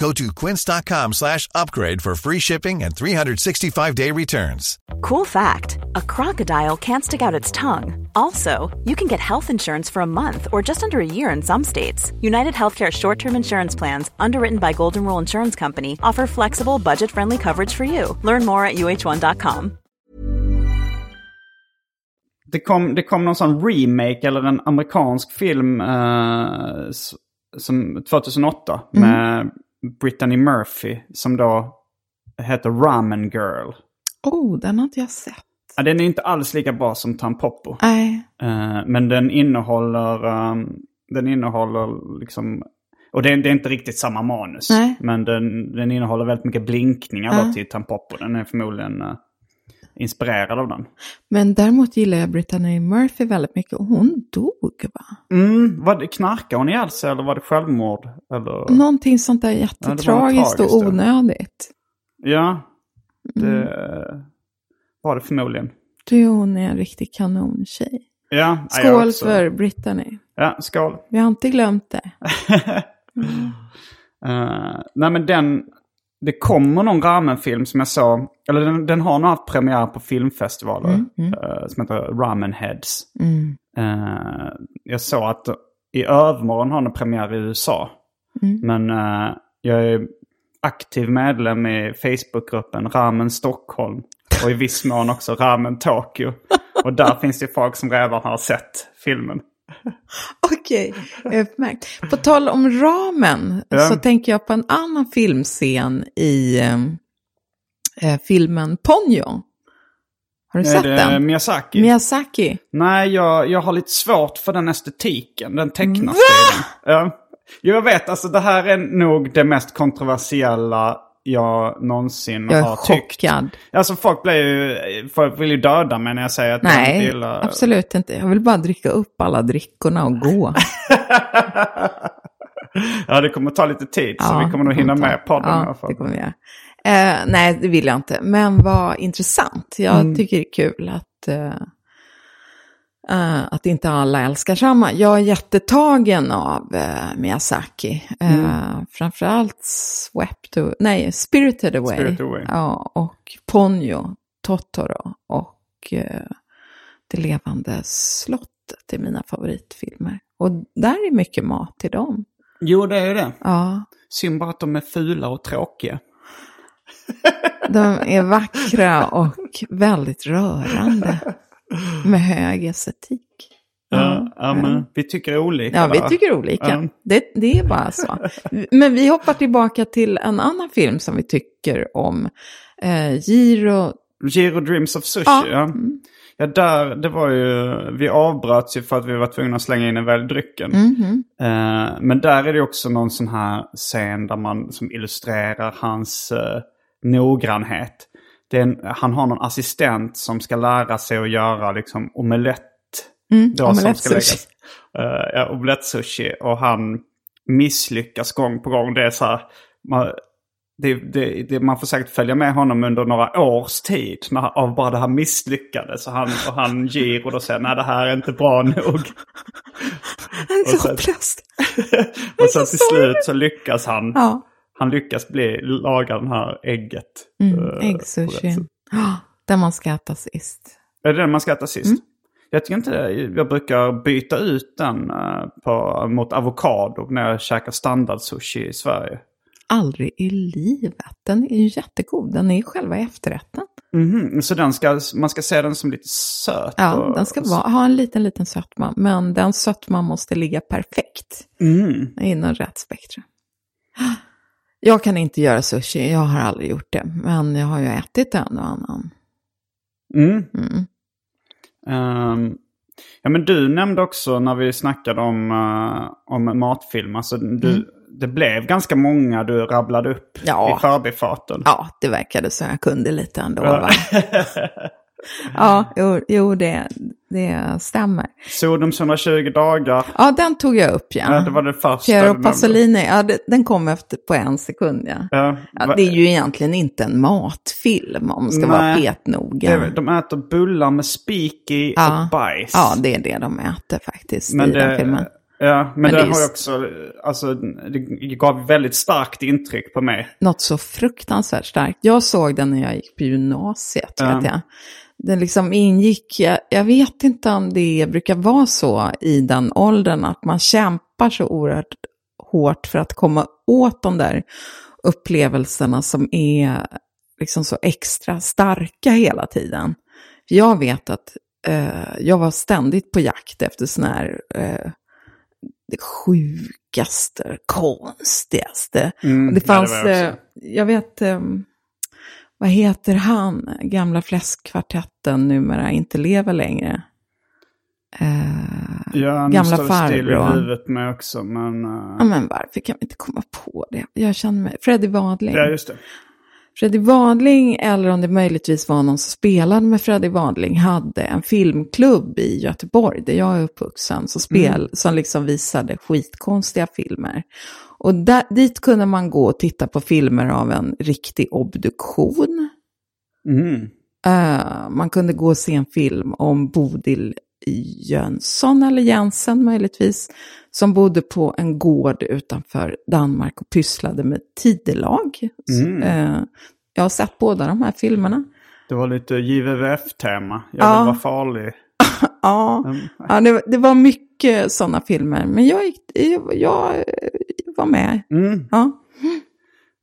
Go to quince.com slash upgrade for free shipping and 365-day returns. Cool fact a crocodile can't stick out its tongue. Also, you can get health insurance for a month or just under a year in some states. United Healthcare short term insurance plans, underwritten by Golden Rule Insurance Company, offer flexible, budget friendly coverage for you. Learn more at uh1.com. Det kom, det kom någon sån remake eller en amerikansk film eh, s- som 2008 med Brittany Murphy som då heter Ramen Girl. Oh, den har inte jag sett. Ja, den är inte alls lika bra som Tampopo. Nej. Eh, men den innehåller, ehm, den innehåller liksom, och det är, det är inte riktigt samma manus. Nej. Men den, den innehåller väldigt mycket blinkningar då till Tampopo. Den är förmodligen eh, inspirerad av den. Men däremot gillar jag Brittany Murphy väldigt mycket. Och hon dog va? Mm, var det, knarkade hon ihjäl sig eller var det självmord? Eller? Någonting sånt där jättetragiskt tragiskt, och ja. onödigt. Ja, det Mm. var det förmodligen. Du, hon är en riktig kanontjej. Ja, ja, Skål för Brittany. Ja, skål. Vi har inte glömt det. [LAUGHS] Eh, nej men den, det kommer någon ramenfilm som jag såg, eller den, den har nog haft premiär på filmfestivaler eh, som heter Ramen Heads. Eh, jag såg att i övermorgon har den premiär i USA. Men eh, jag är aktiv medlem i Facebookgruppen Ramen Stockholm och i viss mån också Ramen Tokyo. [LAUGHS] Och där finns det folk som redan har sett filmen. [LAUGHS] Okej, utmärkt. På tal om ramen Ja. så tänker jag på en annan filmscen i eh, eh, filmen Ponyo. Har du Är sett den? Miyazaki? Miyazaki. Nej, jag, jag har lite svårt för den estetiken, den tecknarstilen. Ja. Jag vet, alltså det här är nog det mest kontroversiella jag någonsin Jag är har tyckt. chockad. Alltså folk blir ju, folk vill ju döda mig när jag säger att jag inte Nej, gillar... absolut inte. Jag vill bara dricka upp alla drickorna och gå. [LAUGHS] ja, det kommer ta lite tid, så vi kommer nog hinna ta- med podden i alla Ja, fall. det kommer vi göra. Eh, nej, det vill jag inte. Men vad intressant. Jag Mm. tycker det är kul att, eh, eh, att inte alla älskar samma. Jag är jättetagen av eh, Miyazaki. Eh, Mm. Framförallt Swept Away, nej, Spirited Away. Spirited Away. Ja, och Ponyo, Totoro och eh, Det levande slottet är mina favoritfilmer. Och där är mycket mat till dem. Jo, det är ju det. Ja. Synd bara att de är fula och tråkiga. De är vackra och väldigt rörande. [LAUGHS] Med hög estetik. Ja, ja, men vi tycker olika Ja, vi där. tycker olika. Ja. Det, det är bara så. Men vi hoppar tillbaka till en annan film som vi tycker om. Eh, Giro... Giro Dreams of Sushi, Ja. ja. Ja, där, det var ju, vi avbröts ju för att vi var tvungna att slänga in en väl drycken. Mhm. Eh, men där är det också någon sån här scen där man som illustrerar hans uh, noggrannhet. En, han har någon assistent som ska lära sig att göra liksom omelett. Mm, då, som ska omelettssushi. läggas. Uh, ja, omelettssushi. Och han misslyckas gång på gång. Det är så här, man, det, det, det, man får säkert följa med honom under några års tid när, av bara det här misslyckade. Så han, och han ger och då säger nej det här är inte bra nog. Han är Och så sen- hopplös. [LAUGHS] och så till slut så lyckas han. Ja. Han lyckas bli, laga den här ägget. Mm, sätt. Oh, den man ska äta sist. Är det den man ska äta sist? Mm. Jag tycker inte det. Jag brukar byta ut den eh, på, mot avokado när jag käkar standardsushi i Sverige. Aldrig i livet. Den är ju jättegod. Den är ju själva efterrätten. Mhm, Så den ska, man ska se den som lite söt? Ja, och- den ska vara, ha en liten, liten sötma. Men den sötman måste ligga perfekt Mm. inom rätt spektra. Jag kan inte göra sushi, jag har aldrig gjort det. Men jag har ju ätit en och annan. Mm. Mm. Ehm, ja, men du nämnde också när vi snackade om, uh, om matfilm. Alltså, du, Det blev ganska många du rabblade upp Ja. i förbifarten. Ja, det verkade så jag kunde lite ändå. Ja. Va? [LAUGHS] Ja, jo, jo det, det stämmer. Sodoms 120 dagar. Ja, den tog jag upp ja. Ja, det var det första. Piero. Pasolini, ja, det, den kom efter på en sekund ja. Ja, ja. Det är ju egentligen inte en matfilm om man ska vara Nej, petnoga. det, de äter bullar med spik i Ja. och bajs. Ja, det är det de äter faktiskt men i den det, filmen. Ja, men, Men det, det har ju just- också, alltså det gav väldigt starkt intryck på mig. Något så fruktansvärt starkt. Jag såg den när jag gick på gymnasiet, vet jag. Den liksom ingick, jag, jag vet inte om det brukar vara så i den åldern, att man kämpar så oerhört hårt för att komma åt de där upplevelserna som är liksom så extra starka hela tiden. Jag vet att eh, jag var ständigt på jakt efter sådana här eh, det sjukaste, konstigaste. Mm, det fanns, jag eh, jag vet, eh, vad heter han, gamla fläskkvartetten numera inte lever längre. Eh, Ja, nu gamla det still i farbror. huvudet med också, men... eh, ja, men varför kan vi inte komma på det? Jag känner mig, Freddie Wadling. ja, just det. Freddie Wadling, eller om det möjligtvis var någon som spelade med Freddie Wadling, hade en filmklubb i Göteborg, där jag är uppvuxen, som, spel, som liksom visade skitkonstiga filmer. Och där, dit kunde man gå och titta på filmer av en riktig obduktion. Mm. Eh, man kunde gå och se en film om Bodil Jönsson, eller Jensen möjligtvis, som bodde på en gård utanför Danmark och pysslade med tidelag. Så, Mm. eh, jag har sett båda de här filmerna. Det var lite JVVF-tema. Jag Ja. vill vara farlig. [LAUGHS] Ja, Mm. ja det, det var mycket sådana filmer, men jag, gick, jag, jag var med. Mm. Ja.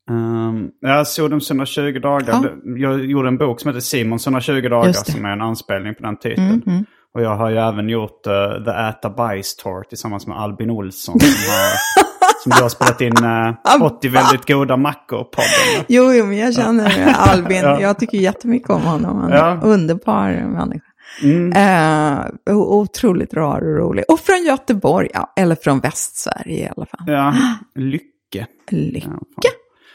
Um, jag såg dem 120 dagar. Ja. Jag gjorde en bok som heter Simons 120 dagar som är en anspelning på den titeln. Mm, mm. Och jag har ju även gjort uh, The Äta Bajs Tour tillsammans med Albin Olsson. Som, har, [LAUGHS] som du har spelat in uh, 80 väldigt goda mackor-podden. Jo, jo, men jag känner Albin. Ja. Jag tycker jättemycket om honom. Han är Ja. underbar människa. Mm. Eh, o- otroligt rar och rolig. Och från Göteborg, ja, eller från Västsverige i alla fall. Ja, [GASPS] Lycke. Lycka. Ja,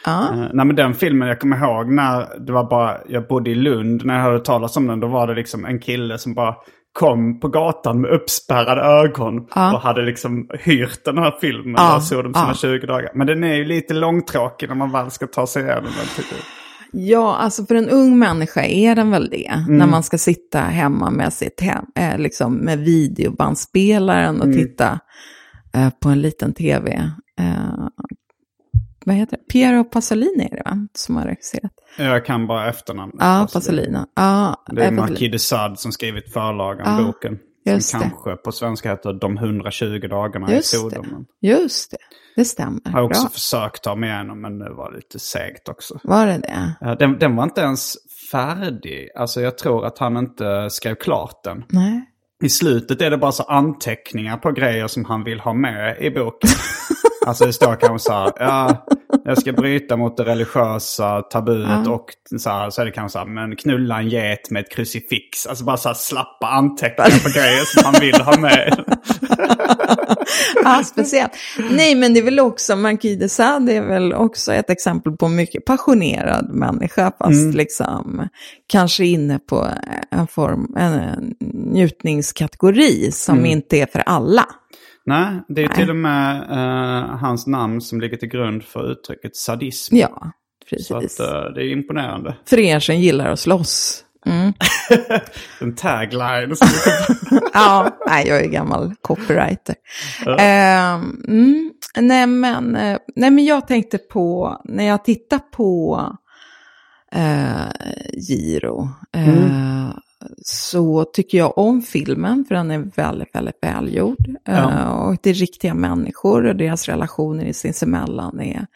Eh, nej men den filmen, jag kommer ihåg när det var bara, jag bodde i Lund, när jag hörde talas om den, då var det liksom en kille som bara kom på gatan med uppspärrade ögon Ja. och hade liksom hyrt den här filmen Ja, och såg dem sina ja. 20 dagar. Men den är ju lite långtråkig när man väl ska ta sig igenom den tycker jag. Ja, alltså för en ung människa är den väl det. När man ska sitta hemma med sitt hem, eh, liksom med videobandspelaren och titta eh, på en liten tv. Eh, vad heter det? Piero Pasolini är det va? Som har regisserat. Jag kan bara efternamnet. Ja, Pasolini. Ja, Det är Marquis de Sade som skrivit förlagan, Ja, boken. just Som det. kanske på svenska heter De 120 dagarna Just i det. Sodomen. Just det, det stämmer. Jag har också Bra. försökt ta mig igenom men det var lite segt också. Var det det? Den, den var inte ens färdig. Alltså jag tror att han inte skrev klart den. Nej. I slutet är det bara så anteckningar på grejer som han vill ha med i boken. [LAUGHS] alltså det står kanske så här, ja, jag ska bryta mot det religiösa tabuet och så, här, så är det kanske så här, men knulla en get med ett krucifix. Alltså bara så här slappa anteckningar på [LAUGHS] grejer som han vill ha med. Ja, speciellt. Nej, men det är väl också, Marquis de Sade är väl också ett exempel på mycket passionerad människa, fast liksom kanske inne på en form, en njutningskategori som inte är för alla. Nej, det är Nej. till och med eh, hans namn som ligger till grund för uttrycket sadism. Ja, Så precis. att, eh, det är imponerande. För er som gillar att slåss. Mm. [LAUGHS] En tagline. [LAUGHS] Ja, nej, jag är gammal copywriter. Ehm, mm, nej, men, eh, nej, men jag tänkte på, när jag tittar på eh, Giro, eh, så tycker jag om filmen, för den är väldigt, väldigt välgjord. Eh, och det är riktiga människor och deras relationer i sinsemellan är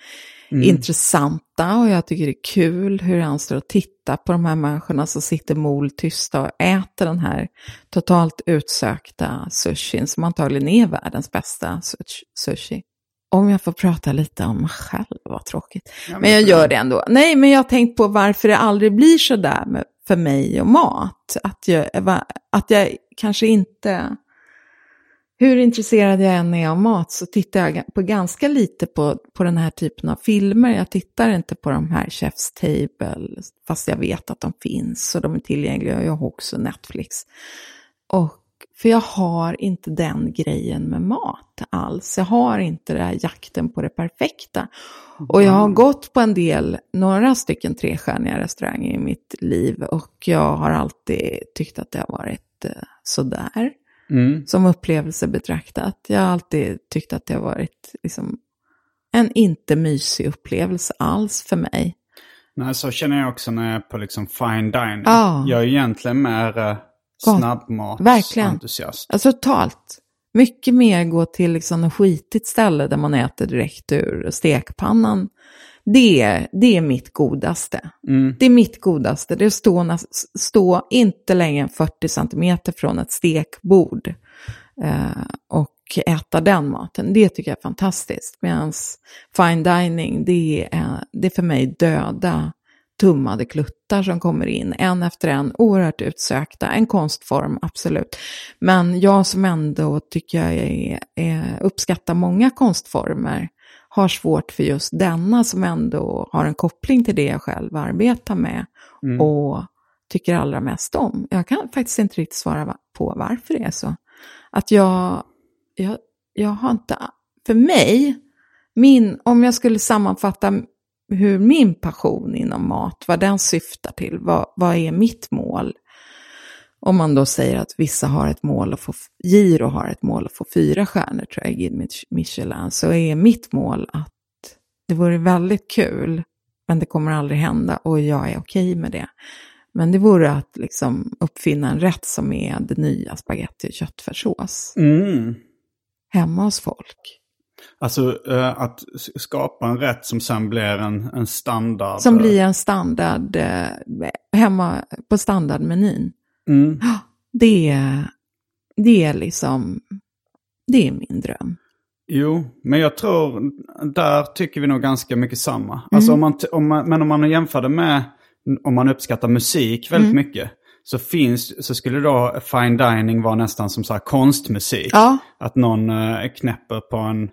intressanta. Och jag tycker det är kul hur han står och tittar på de här människorna som sitter moltysta och äter den här totalt utsökta sushin som antagligen är världens bästa sush- sushi. Om jag får prata lite om mig själv, vad tråkigt. men jag gör det ändå. Nej, men jag har tänkt på varför det aldrig blir så där med, för mig och mat. Att jag, att jag kanske inte hur intresserad jag än är av mat så tittar jag på ganska lite på, på den här typen av filmer. Jag tittar inte på de här Chef's Table, fast jag vet att de finns och de är tillgängliga. Jag har också Netflix. Och, för jag har inte den grejen med mat alls. Jag har inte den här jakten på det perfekta. Och jag har gått på en del, några stycken trestjärniga restauranger i mitt liv och jag har alltid tyckt att det har varit eh, sådär Mm. som upplevelse betraktat. Jag har alltid tyckt att det har varit liksom, en inte mysig upplevelse alls för mig. Nej, så känner jag också när jag är på liksom fine dining. Ja. Jag är egentligen mer snabbmatsentusiast. Verkligen. Alltså totalt. Mycket mer gå till liksom ett skitigt ställe där man äter direkt ur stekpannan. Det, är- det är mitt godaste. Det är mitt godaste. Det är att stå, stå inte längre än 40 centimeter från ett stekbord eh, och äta den maten. Det tycker jag är fantastiskt. Medan fine dining, det är, det är för mig döda tummade kluttar som kommer in, en efter en, oerhört utsökta. En konstform, absolut. Men jag som ändå tycker jag är, är, uppskattar många konstformer, har svårt för just denna som ändå har en koppling till det jag själv arbetar med och tycker allra mest om. Jag kan faktiskt inte riktigt svara va- på varför det är så. Att jag, jag, jag har inte, för mig, min, om jag skulle sammanfatta hur min passion inom mat, vad den syftar till, vad, vad är mitt mål? Om man då säger att vissa har ett mål att få, Giro har ett mål att få fyra stjärnor tror jag i Guide Mich- Michelin, så är mitt mål att det vore väldigt kul, men det kommer aldrig hända och jag är okej med det. Men det vore att liksom uppfinna en rätt som är det nya spagetti och köttfärssås Mm. hemma hos folk. Alltså eh, att skapa en rätt som sen blir en, en standard. Som blir en standard eh, hemma på standardmenyn. Mm. Det, är- det är liksom, det är min dröm. Jo, men jag tror där tycker vi nog ganska mycket samma. Alltså om man, om man, men om man jämför det med om man uppskattar musik väldigt mycket. Så finns, så skulle då fine dining vara nästan som så här konstmusik. Ja. Att någon eh, knäpper på en,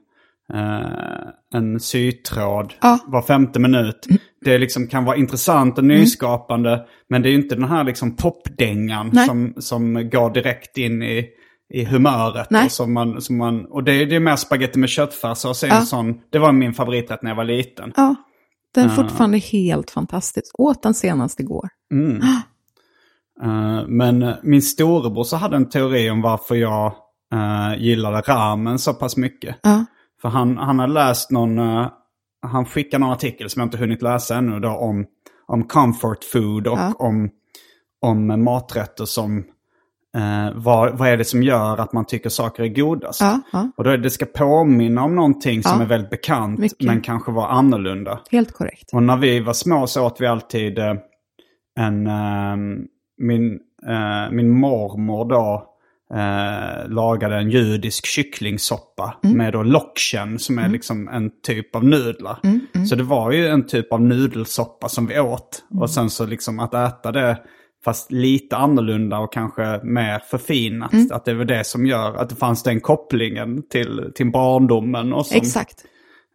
eh, en sytråd Ja. var femte minut. Det liksom kan vara intressant och nyskapande. Men det är ju inte den här liksom popdängan Nej. som, som går direkt in i, i humöret. Nej. Och, som man, som man, och det, det är mer spaghetti med köttfärs. Och så en Ja. sån, det var min favoriträtt när jag var liten. Ja, den är fortfarande helt fantastisk. Åt den senast igår. Eh, men eh, min storebror så hade en teori om varför jag uh, gillade ramen så pass mycket. Ja. För han, han har läst någon, eh, han skickade någon artikel som jag inte hunnit läsa ännu då om, om comfort food och Ja. om, om maträtter som, eh, vad, vad är det som gör att man tycker saker är godast. Ja, ja. Och då är det, det ska påminna om någonting som Ja. är väldigt bekant Mycket. men kanske var annorlunda. Helt korrekt. Och när vi var små så åt vi alltid eh, en... ehm, min, eh, min mormor då eh, lagade en judisk kycklingsoppa med då lokshen som är liksom en typ av nudlar. Så det var ju en typ av nudelsoppa som vi åt. Och sen så liksom att äta det fast lite annorlunda och kanske mer förfinat. Att det var det som gör att det fanns den kopplingen till, till barndomen. Och som, Exakt.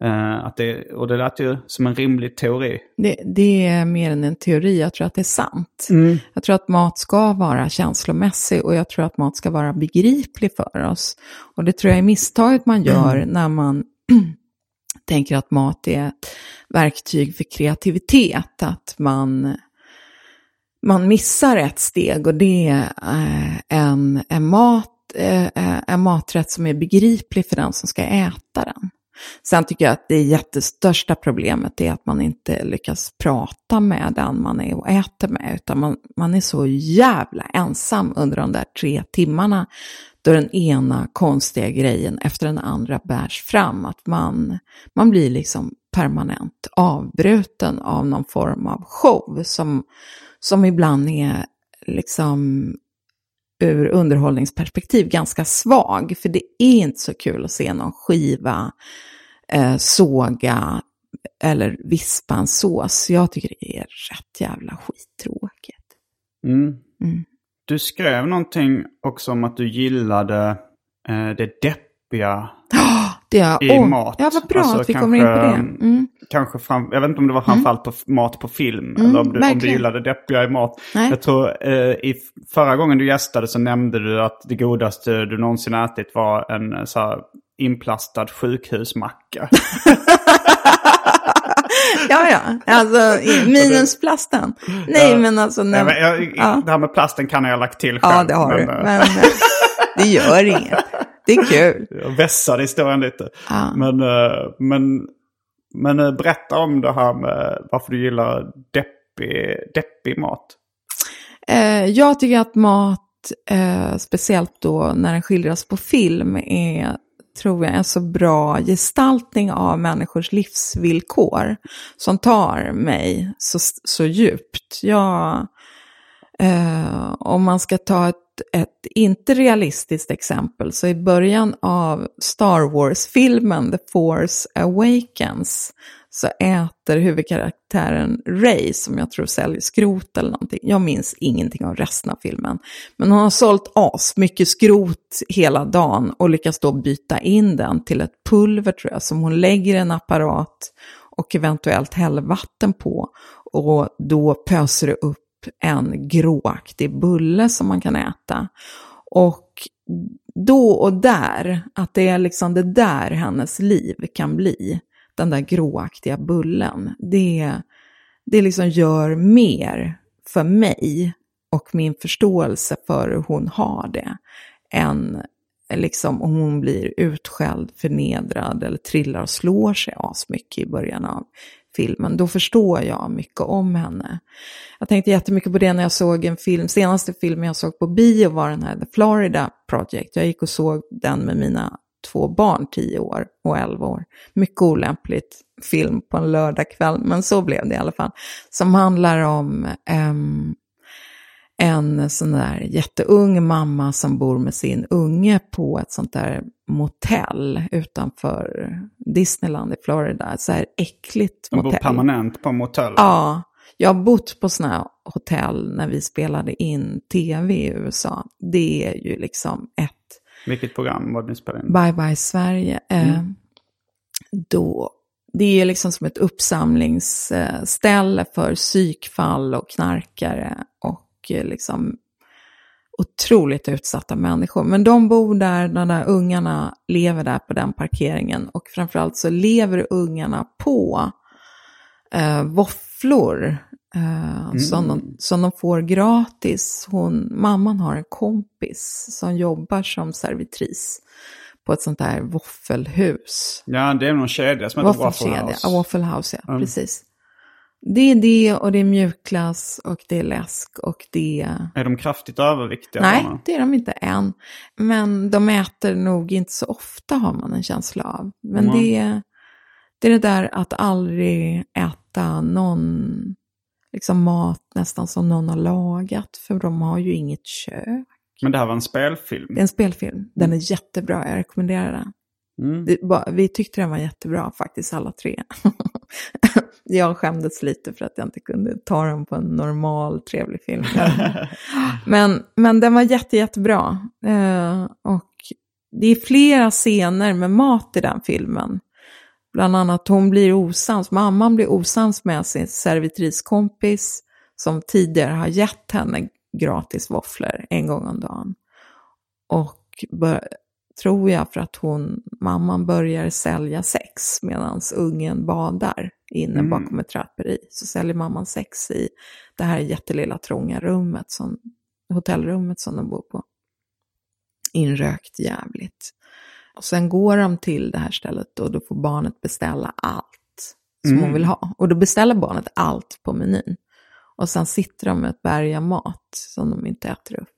Eh, att det, och det lät ju som en rimlig teori. Det, det är mer än en teori, jag tror att det är sant. Jag tror att mat ska vara känslomässig och jag tror att mat ska vara begriplig för oss. Och det tror jag är misstaget man gör när man [CLEARS THROAT] tänker att mat är ett verktyg för kreativitet. Att man, man missar ett steg och det är eh, en, en, mat, eh, en maträtt som är begriplig för den som ska äta den. Sen tycker jag att det jättestörsta problemet är att man inte lyckas prata med den man är och äter med, utan man, man är så jävla ensam under de där tre timmarna då den ena konstiga grejen efter den andra bärs fram. Att man, man blir liksom permanent avbruten av någon form av show som, som ibland är liksom ur underhållningsperspektiv ganska svag. För det är inte så kul att se någon skiva eh, såga eller vispa en sås. Jag tycker det är rätt jävla skittråkigt. Mm. Mm. Du skrev någonting också om att du gillade eh, det deppiga Är, i åh, mat. Ja, vad bra Alltså att vi kommer in på det. kanske, Mm. Kanske fram, jag vet inte om det var framförallt på mat på film. Mm, eller om du, om du verkligen. gillade deppiga i mat. Nej. Jag tror eh, i förra gången du gästade så nämnde du att det godaste du någonsin ätit var en eh, så här, inplastad sjukhusmacka. [LAUGHS] Ja, ja. Alltså, i- [LAUGHS] minusplasten. Nej, men alltså... Nej, När, men jag, ja. Det här med plasten kan jag ha lagt till själv. ja, det har du. eh, Men eh, det gör inget. [LAUGHS] Det är kul. [LAUGHS] Jag vässade historien lite. Ja. Men, men, men eh, berätta om det här med varför du gillar deppig, deppig mat. Eh, jag tycker att mat, eh, speciellt då när den skildras på film, är tror jag en så bra gestaltning av människors livsvillkor som tar mig så, så djupt. Jag, eh, om man ska ta ett, ett inte realistiskt exempel så i början av Star Wars-filmen The Force Awakens så äter huvudkaraktären Ray, som jag tror säljer skrot eller någonting. Jag minns ingenting av resten av filmen. Men hon har sålt as mycket skrot hela dagen och lyckas då byta in den till ett pulver tror jag, som hon lägger i en apparat och eventuellt häller vatten på. Och då pöser det upp en gråaktig bulle som man kan äta. Och då och där, att det är liksom det där hennes liv kan bli, den där gråaktiga bullen, det, det liksom gör mer för mig och min förståelse för hur hon har det, än liksom om hon blir utskälld, förnedrad eller trillar och slår sig asmycket i början av filmen. Då förstår jag mycket om henne. Jag tänkte jättemycket på det när jag såg en film, senaste filmen jag såg på bio var den här The Florida Project. Jag gick och såg den med mina två barn, 10 år och 11 år. Mycket olämpligt film på en lördagkväll, men så blev det i alla fall. Som handlar om um, en sån där jätteung mamma som bor med sin unge på ett sånt där motell utanför Disneyland i Florida. Ett så här äckligt De bor motell. permanent på motell. Ja, jag har bott på sådana här hotell när vi spelade in tv i USA. Det är ju liksom ett Vilket program var det ni spelade in? Bye Bye Sverige. Eh, då, det är ju liksom som ett uppsamlingsställe för psykfall och knarkare och eh, liksom otroligt utsatta människor. Men de bor där, de där ungarna lever där på den parkeringen och framförallt så lever ungarna på eh, våfflor eh, som, de, som de får gratis. Hon, mamman har en kompis som jobbar som servitris på ett sånt där våffelhus. Ja, det är någon kedja som heter Waffle House. ja, Waffle House, ja, Mm. precis. Det är det och det är mjukglass och det är läsk och det är... Är de kraftigt överviktiga? Nej, barnen? det är de inte än. Men de äter nog inte så ofta har man en känsla av. Men Mm. det, är, det är det där att aldrig äta någon liksom mat nästan som någon har lagat. För de har ju inget kök. Men det här var en spelfilm. Det är en spelfilm. Den är jättebra, jag rekommenderar den. Mm. Vi tyckte den var jättebra faktiskt alla tre. [LAUGHS] jag skämdes lite för att jag inte kunde ta den på en normal trevlig film. [LAUGHS] men, men den var jätte, jättebra. Eh, och det är flera scener med mat i den filmen. Bland annat hon blir osams, mamman blir osams med sin servitriskompis som tidigare har gett henne gratis våfflor en gång om dagen. Och bör, tror jag för att hon, mamman börjar sälja sex medan ungen badar inne Mm. bakom ett draperi. Så säljer mamman sex i det här jättelilla trånga rummet, som, hotellrummet som de bor på. Inrökt jävligt. Och sen går de till det här stället och då får barnet beställa allt som Mm. hon vill ha. Och då beställer barnet allt på menyn. Och sen sitter de med ett berg av mat som de inte äter upp.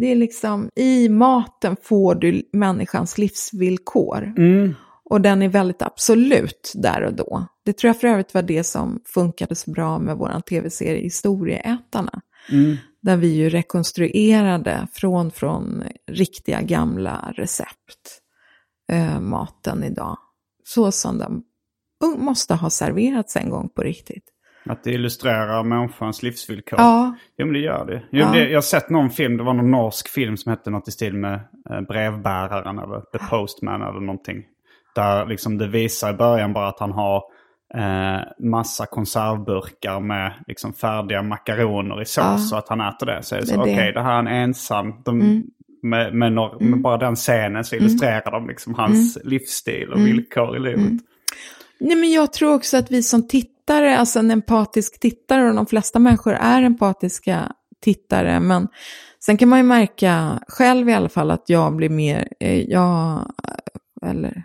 Det är liksom, i maten får du människans livsvillkor. Mm. Och den är väldigt absolut där och då. Det tror jag för övrigt var det som funkade så bra med vår tv-serie Historieätarna. Mm. Där vi ju rekonstruerade från, från riktiga gamla recept eh, maten idag. Så som den måste ha serverats en gång på riktigt. Att det illustrerar människans livsvillkor. Ja. Jo men det gör det. Jo, Ja. det. Jag har sett någon film, det var någon norsk film som hette något i stil med eh, Brevbäraren eller The Postman eller någonting. Där liksom det visar i början bara att han har eh, massa konservburkar med liksom färdiga makaroner i sås Ja. så att han äter det. Så det så, okej. Mm. det här är en ensam. De, med, med, några, med bara den scenen så illustrerar de liksom hans Mm. livsstil och villkor i livet. Nej, men jag tror också att vi som tittare, alltså en empatisk tittare, och de flesta människor är empatiska tittare, men sen kan man ju märka själv i alla fall att jag blir mer, eh, jag, eller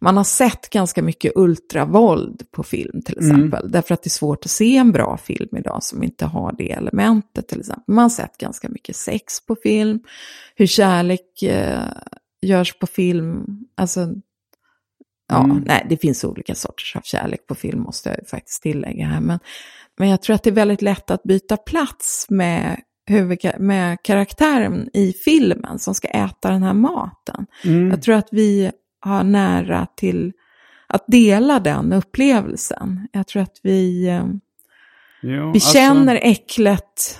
man har sett ganska mycket ultravåld på film till exempel, därför att det är svårt att se en bra film idag som inte har det elementet till exempel. Man har sett ganska mycket sex på film, hur kärlek eh, görs på film, alltså Ja, nej, det finns olika sorters av kärlek på film måste jag faktiskt tillägga här. Men, men jag tror att det är väldigt lätt att byta plats med, huvudka- med karaktären i filmen som ska äta den här maten. Jag tror att vi har nära till att dela den upplevelsen. Jag tror att vi, eh, Jo, vi alltså- känner äcklet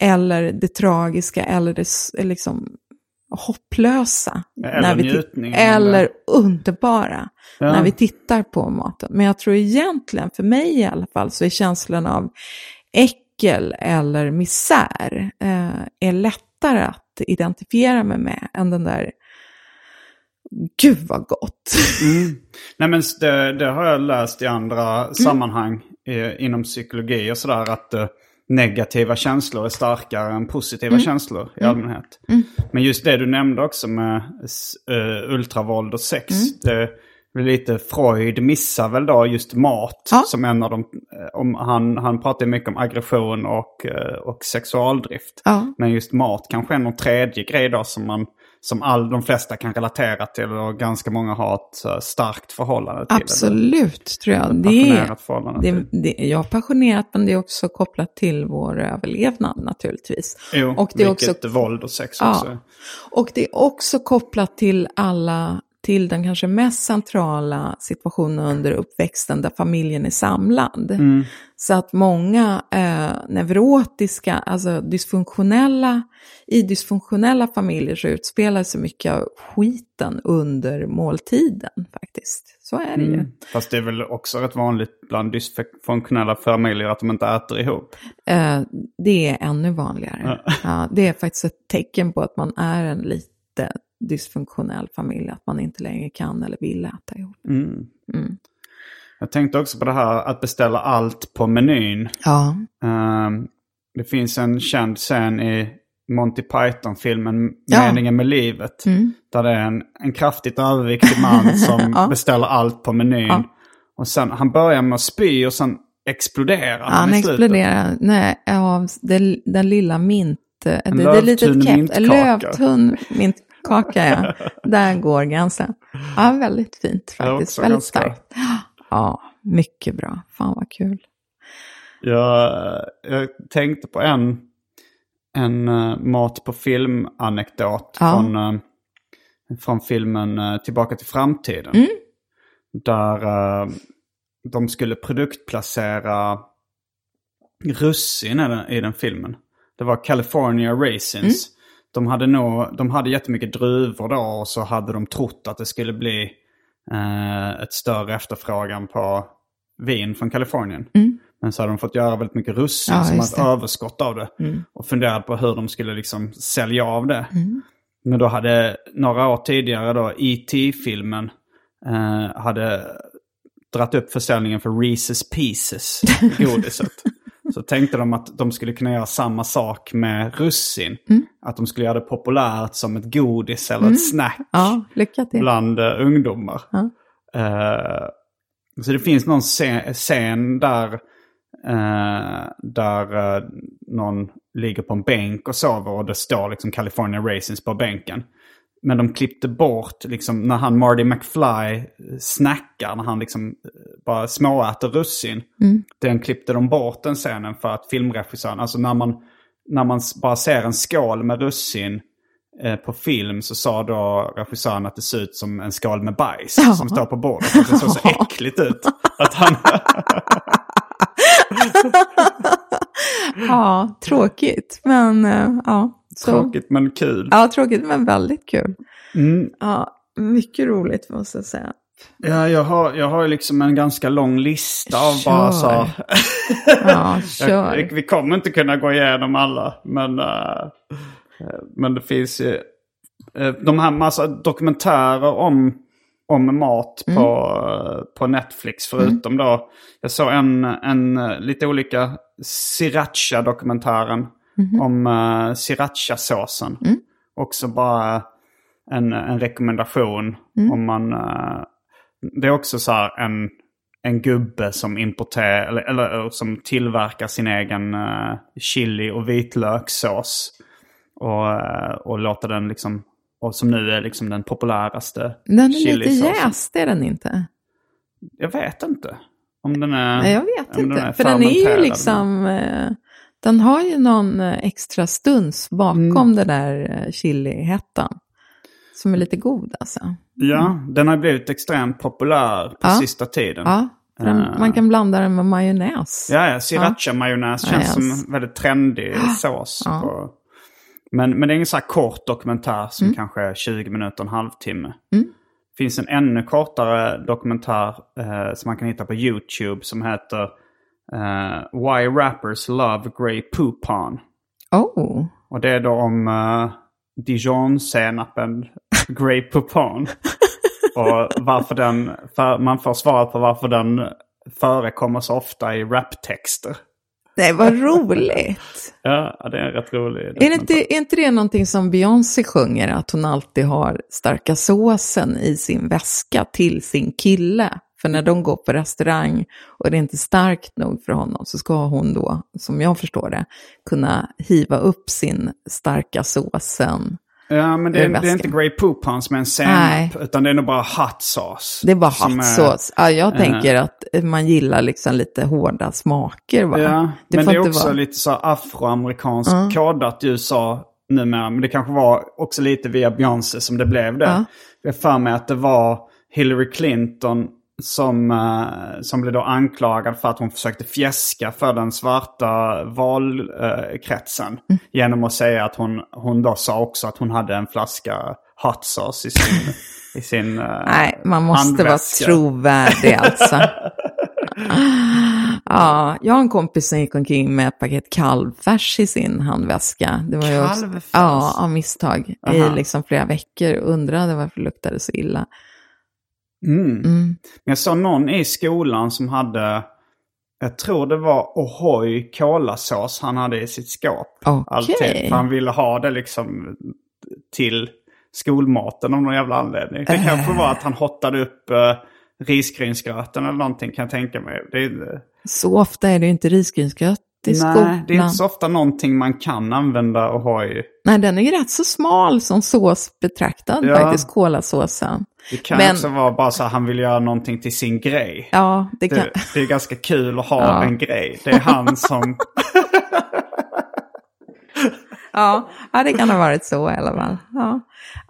eller det tragiska eller det liksom hopplösa. Eller när vi ti- njutningen. Eller underbara Ja. när vi tittar på maten. Men jag tror egentligen, för mig i alla fall, så är känslan av äckel eller misär eh, är lättare att identifiera mig med än den där Gud vad gott. Nej men det, det har jag läst i andra sammanhang eh, inom psykologi och sådär att eh, negativa känslor är starkare än positiva känslor i allmänhet. Men just det du nämnde också med eh, ultravåld och sex. Det blir lite Freud missar väl då just mat Ja. som en av de... eh, Om, han, han pratar mycket om aggression och, eh, och sexualdrift. Ja. Men just mat kanske är någon tredje grej då som man som all, de flesta kan relatera till och ganska många har ett eh, starkt förhållande till. Absolut, tror jag. Det passionerat förhållande det, det, jag är passionerat, men det är också kopplat till vår överlevnad naturligtvis. Jo, och det är också våld och sex Ja. också. Och det är också kopplat till alla, till den kanske mest centrala situationen under uppväxten där familjen är samlad. Mm. Så att många eh, neurotiska, alltså dysfunktionella, i dysfunktionella familjer så utspelar sig mycket av skiten under måltiden faktiskt. Så är det ju. Mm. Fast det är väl också rätt vanligt bland dysfunktionella familjer att de inte äter ihop. Eh, det är ännu vanligare. Ja, det är faktiskt ett tecken på att man är en lite dysfunktionell familj, att man inte längre kan eller vill äta ihop. Jag tänkte också på det här att beställa allt på menyn. Ja. Ehm, det finns en känd scen i Monty Python-filmen Ja. Mm. Meningen med livet. Där det är en, en kraftigt överviktig man [LAUGHS] som Ja. beställer allt på menyn. Ja. Och sen, han börjar med att spy och sen exploderar han Han i slutet. exploderar nej, av den, den lilla mint... Det, det är lite lövtunn käpp. mintkaka. Lövtunn mintkaka, ja. Där går gränsen. Ja, väldigt fint faktiskt. Väldigt ganska- starkt. Ja, mycket bra. Fan vad kul. Jag, jag tänkte på en, en uh, mat på film-anekdot Ja. från, uh, från filmen uh, Tillbaka till framtiden. Mm. Där de skulle produktplacera russin i den, i den filmen. Det var California Raisins. Mm. De, hade nog, de hade jättemycket druvor då och så hade de trott att det skulle bli eh, ett större efterfrågan på vin från Kalifornien. Men så hade de fått göra väldigt mycket russin Mm. Ja, som ett. Mm. överskott av det. Och funderade på hur de skulle liksom sälja av det. Mm. Men då hade några år tidigare då E.T.-filmen eh, hade dratt upp försäljningen för Reese's Pieces, [LAUGHS] godiset. Så tänkte de att de skulle kunna göra samma sak med russin. Mm. Att de skulle göra det populärt som ett godis eller ett snack Ja, bland eh, ungdomar. Ja. Eh, så det finns någon scen, scen där, eh, där någon ligger på en bänk och sover och det står liksom California Raisins på bänken. Men de klippte bort, liksom, när han Marty McFly snackar, när han liksom bara småäter russin. Den klippte de bort den scenen för att filmregissören, alltså när man, när man bara ser en skål med russin eh, på film så sa då regissören att det ser ut som en skål med bajs Ja. som står på bordet. Att det såg så äckligt ut. Att han, [LAUGHS] ja, tråkigt. Men eh, ja. Så. Tråkigt men kul. Ja, tråkigt men väldigt kul. Mm. Ja, mycket roligt måste jag säga. Ja, jag har, jag har liksom en ganska lång lista av Kör. bara så... Ja, [LAUGHS] kör. Jag, vi kommer inte kunna gå igenom alla, men, eh, men det finns ju eh, de här massa dokumentärer om, om mat Mm. på, eh, på Netflix. Förutom då, jag såg en, en eh, lite olika sriracha-dokumentären Mhm. om uh, sriracha-såsen. Mm. Också bara en, en rekommendation Mm. om man... eh, det är också så här en, en gubbe som importerar, eller, eller eh, som tillverkar sin egen eh, chili och vitlökssås. Och, eh, och låter den liksom, och som nu är liksom den populäraste Den är lite jäst, är den inte? Jag vet inte. Om den är... Nej, jag vet inte. För den är ju liksom, eh, den har ju någon eh, extra stuns bakom Mm. det där eh, chilihettan. Som är lite god alltså. Ja, den har blivit extremt populär på Ja. sista tiden. Ja, den, Eh. man kan blanda den med majonnäs. Ja, ja sriracha-majonnäs Ja, känns yes. som en väldigt trendig [GASPS] sås. På. Men, men det är ingen så här kort dokumentär som Mm. kanske är 20 minuter, en halvtimme. Mm. Det finns en ännu kortare dokumentär eh, som man kan hitta på YouTube som heter eh, Why Rappers Love Grey Poupon. Oh, Och det är då om uh, Dijon-senapen Grey Poupon. [LAUGHS] och varför den, för, man får svaret på varför den förekommer så ofta i raptexter. det var roligt. [LAUGHS] Ja, det är rätt rolig Är, inte, är inte det någonting som Beyoncé sjunger, att hon alltid har starka såsen i sin väska till sin kille? För när de går på restaurang och det är inte starkt nog för honom så ska hon då, som jag förstår det, kunna hiva upp sin starka såsen. Ja, men det är, det är inte Grey Poupon som är en senap, utan det är nog bara hot sauce. Det är bara hot är- sauce. Ja, jag eh, tänker att man gillar liksom lite hårda smaker. Va? Ja, det men det är också vara- lite så afroamerikanskt kodat i USA numera. Men det kanske var också lite via Beyoncé som det blev det. Ja. Jag har för mig att det var Hillary Clinton som, eh, som blev då anklagad för att hon försökte fjäska för den svarta valkretsen. Mm. Genom att säga att hon, hon då sa också att hon hade en flaska hot sauce i sin, i sin eh, Nej, man måste vara handväska. trovärdig alltså. [LAUGHS] ja, jag har en kompis som gick omkring med ett paket kalvfärs i sin handväska. Det var ju också, Kalvfärs? Ja, av misstag. Aha. I liksom flera veckor och undrade varför det luktade så illa. Mm. Mm. Jag såg någon i skolan som hade, jag tror det var O'Hoy kolasås han hade i sitt skåp. Okej. Alltid. För han ville ha det liksom till skolmaten av någon jävla anledning. Det kanske var att han hottade upp uh, risgrynsgröten eller någonting kan jag tänka mig. Är, Så ofta är det inte risgrynsgröt i skolan. nej, det är inte så ofta någonting man kan använda O'Hoy. Nej, den är ju rätt så smal som sås betraktad Ja. faktiskt, kolasåsen. Det kan Men- också vara bara så att han vill göra någonting till sin grej. Ja, det kan... Det, det är ganska kul att ha Ja. en grej. Det är han som... Ja, ja, det kan ha varit så i alla fall. Ja,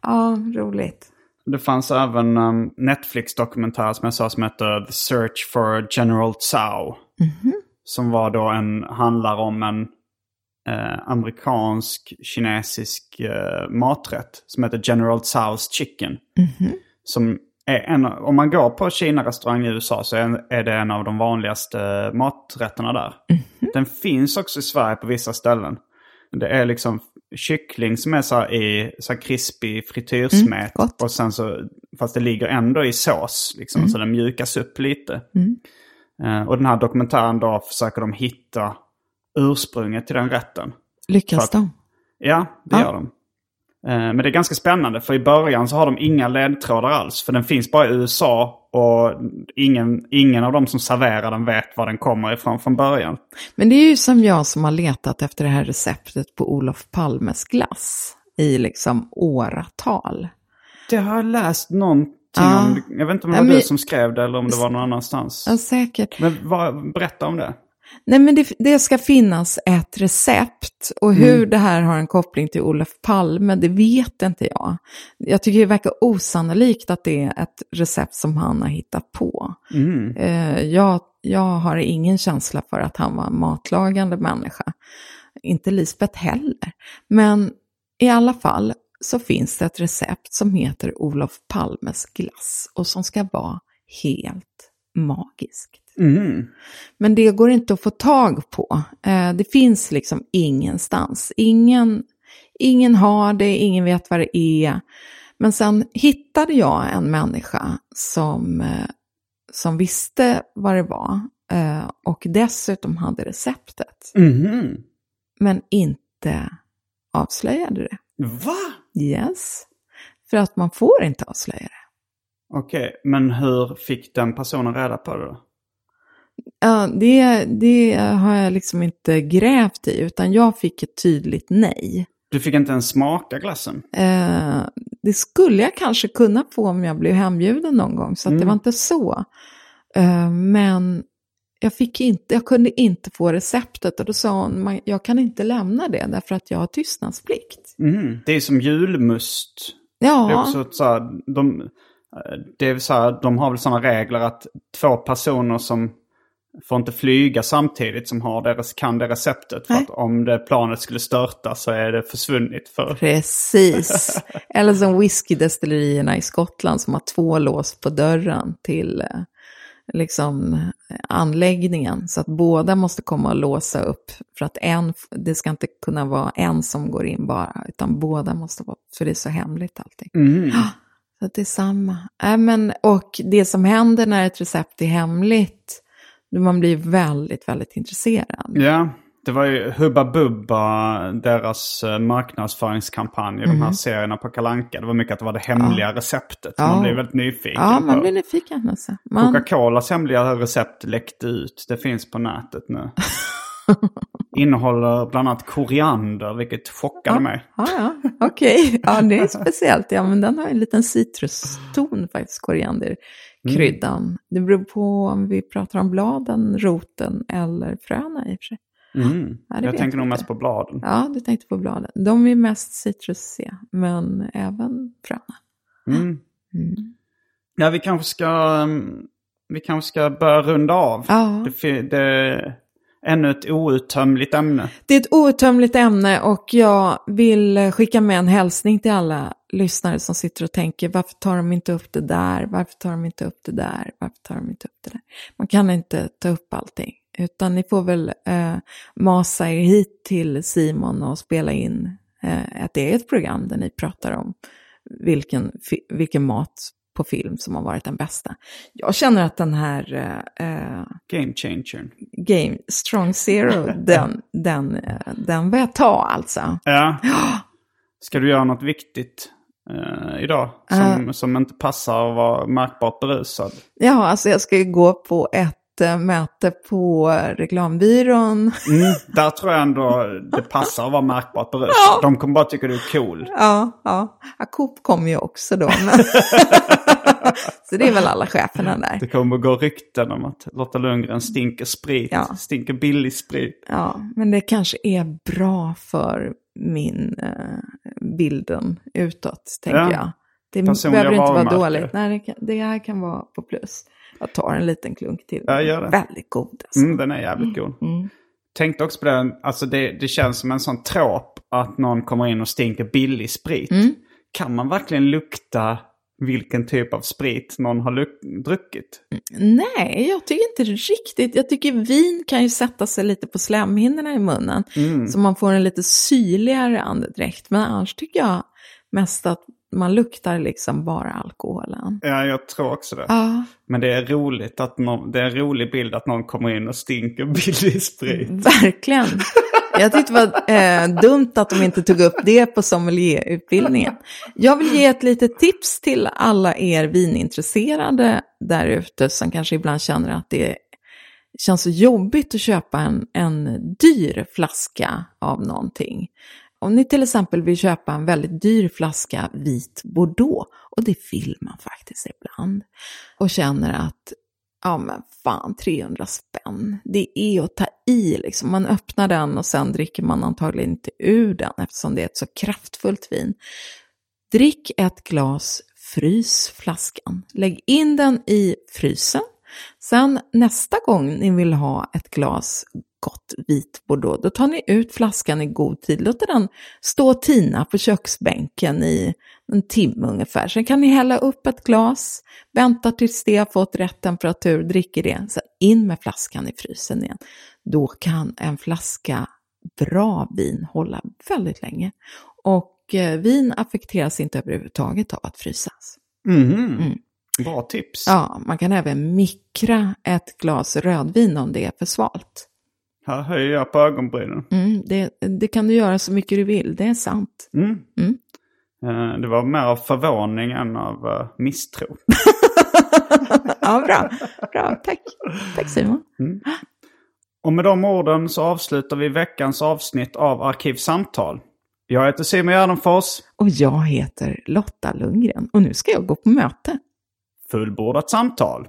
ja roligt. Det fanns även um, Netflix-dokumentär som jag sa som heter The Search for General Tsao. Som var då en, handlar om en eh, amerikansk kinesisk eh, maträtt som heter General Tsao's Chicken. Som en, om man går på Kina-restaurang i USA så är, det en av de vanligaste maträtterna där. Den finns också i Sverige på vissa ställen. Det är liksom kyckling som är så här i så här krispig frityrsmet. Mm, och sen så, fast det ligger ändå i sås, liksom, så den mjukas upp lite. Eh, och den här dokumentären då försöker de hitta ursprunget till den rätten. Lyckas att- de? Ja, det Ja. gör de. Eh, Men det är ganska spännande för i början så har de inga ledtrådar alls. För den finns bara i USA och ingen, ingen av dem som serverar den vet var den kommer ifrån från början. Men det är ju som jag som har letat efter det här receptet på Olof Palmes glass i liksom åratal. Det har jag läst någonting Ja. om. Jag vet inte om det Ja, var men- du som skrev det eller om det var någon annanstans. Ja, säkert. Men vad, berätta om det. Nej, men det, det ska finnas ett recept. Och hur det här har en koppling till Olof Palme, det vet inte jag. Jag tycker det verkar osannolikt att det är ett recept som han har hittat på. Eh, jag, jag har ingen känsla för att han var en matlagande människa. Inte Lisbeth heller. Men i alla fall så finns det ett recept som heter Olof Palmes glass och som ska vara helt magiskt. Men det går inte att få tag på. Eh, det finns liksom ingenstans. Ingen, ingen har det, ingen vet vad det är. Men sen hittade jag en människa som, eh, som visste vad det var eh, och dessutom hade receptet. Men inte avslöjade det. Va? Yes. För att man får inte avslöja det. Okej, men hur fick den personen reda på det då? Ja, det, det har jag liksom inte grävt i, utan jag fick ett tydligt nej. Du fick inte ens smaka glassen? Eh, det skulle jag kanske kunna få om jag blev hembjuden någon gång, så att det var inte så. Eh, men jag, fick inte, jag kunde inte få receptet och då sa hon, "Man- jag kan inte lämna det därför att jag har tystnadsplikt. Mm. Det är som julmust. Det är Ja, också ett så här, de, det är så här, de har väl sådana regler att två personer som får inte flyga samtidigt som har deras, kan det receptet. För att om det planet skulle störta så är det försvunnit för... precis. [LAUGHS] Eller som whiskydestillerierna i Skottland som har två lås på dörren till eh, liksom, anläggningen. Så att båda måste komma och låsa upp. För att en, det ska inte kunna vara en som går in bara, utan båda måste vara, för det är så hemligt allting. [GASPS] Så att det är samma. Äh, men, och det som händer när ett recept är hemligt, man blir väldigt, väldigt intresserad. Ja, det var ju Hubba Bubba, deras eh, marknadsföringskampanj i de här serierna på Kalanka. Det var mycket att det var det hemliga receptet. Man Ja. blev väldigt nyfiken Ja, man blir nyfiken. Alltså. Man, Coca-Colas hemliga recept läckte ut. Det finns på nätet nu. [LAUGHS] Innehåller bland annat koriander, vilket chockade mig. Ja, ja, okej. Ja, det är speciellt. Ja, men den har en liten citruston faktiskt, korianderkryddan. Det beror på om vi pratar om bladen, roten eller fröna i och för sig. Mm. Ja, Jag tänker nog mest på bladen. Ja, du tänkte på bladen. De är mest citrusiga, men även fröna. Mm. Ja, vi kanske ska, um, vi kanske ska börja runda av. Ja. Det, det ännu ett outtömligt ämne. Det är ett outtömligt ämne och jag vill skicka med en hälsning till alla lyssnare som sitter och tänker varför tar de inte upp det där, varför tar de inte upp det där, varför tar de inte upp det där. Man kan inte ta upp allting, utan ni får väl eh, masa er hit till Simon och spela in eh, ett eget program där ni pratar om vilken, vilken mat på film som har varit den bästa. Jag känner att den här eh, eh, Game changer. Game Strong Zero, [LAUGHS] den, den, eh, den vill jag ta alltså. Ja. Ska du göra något viktigt eh, idag? Som, som inte passar att vara märkbart berusad? Ja, alltså jag ska ju gå på ett möte på reklambyrån. Mm, där tror jag ändå det passar att vara märkbart berusad. De kommer bara tycka du är cool. Ja, ja. ja Coop kommer ju också då. Men... [LAUGHS] Så det är väl alla cheferna där. Det kommer att gå rykten om att Lotta Lundgren stinker sprit. Ja. Stinker billig sprit. Ja, men det kanske är bra för min eh, bilden utåt, tänker Ja. jag. Det Personliga behöver inte vara dåligt. Nej, det, kan, det här kan vara på plus. Jag tar en liten klunk till. Ja, gör det. Väldigt god alltså. Mm, den är jävligt god. Tänkte också på den, alltså det, det känns som en sån trop att någon kommer in och stinker billig sprit. Kan man verkligen lukta vilken typ av sprit någon har druckit? Nej, jag tycker inte riktigt. Jag tycker vin kan ju sätta sig lite på slemhinnorna i munnen. Så man får en lite syrligare andedräkt. Men annars tycker jag mest att man luktar liksom bara alkoholen. Ja, jag tror också det. Ja, Men det är roligt att någon, det är en rolig bild att någon kommer in och stinker billig sprit. [LAUGHS] verkligen. Jag tyckte det var eh, dumt att de inte tog upp det på sommelierutbildningen. Jag vill ge ett litet tips till alla er vinintresserade där ute som kanske ibland känner att det känns så jobbigt att köpa en, en dyr flaska av någonting. Om ni till exempel vill köpa en väldigt dyr flaska vit bordeaux, och det vill man faktiskt ibland, och känner att Ja men fan, 300 spänn. Det är att ta i liksom. Man öppnar den och sen dricker man antagligen inte ur den eftersom det är ett så kraftfullt vin. Drick ett glas, frys flaskan. Lägg in den i frysen. Sen nästa gång ni vill ha ett glas gott vit bordeaux, då tar ni ut flaskan i god tid, låter den stå och tina på köksbänken i en timme ungefär. Sen kan ni hälla upp ett glas, vänta tills det har fått rätt temperatur, dricker det, sen in med flaskan i frysen igen. Då kan en flaska bra vin hålla väldigt länge. Och eh, vin affekteras inte överhuvudtaget av att frysas. Mm. Bra tips. Ja, man kan även mikra ett glas rödvin om det är för svalt. Här höjer jag på ögonbrynen. Mm, det, det kan du göra så mycket du vill, det är sant. Mm. Mm. Eh, Det var mer av förvåning än av eh, misstro. [LAUGHS] ja, bra. bra. Tack. Tack Simon. Och med de orden så avslutar vi veckans avsnitt av Arkivsamtal. Jag heter Simon Gärdenfors. Och jag heter Lotta Lundgren och nu ska jag gå på möte. Fullbordat samtal.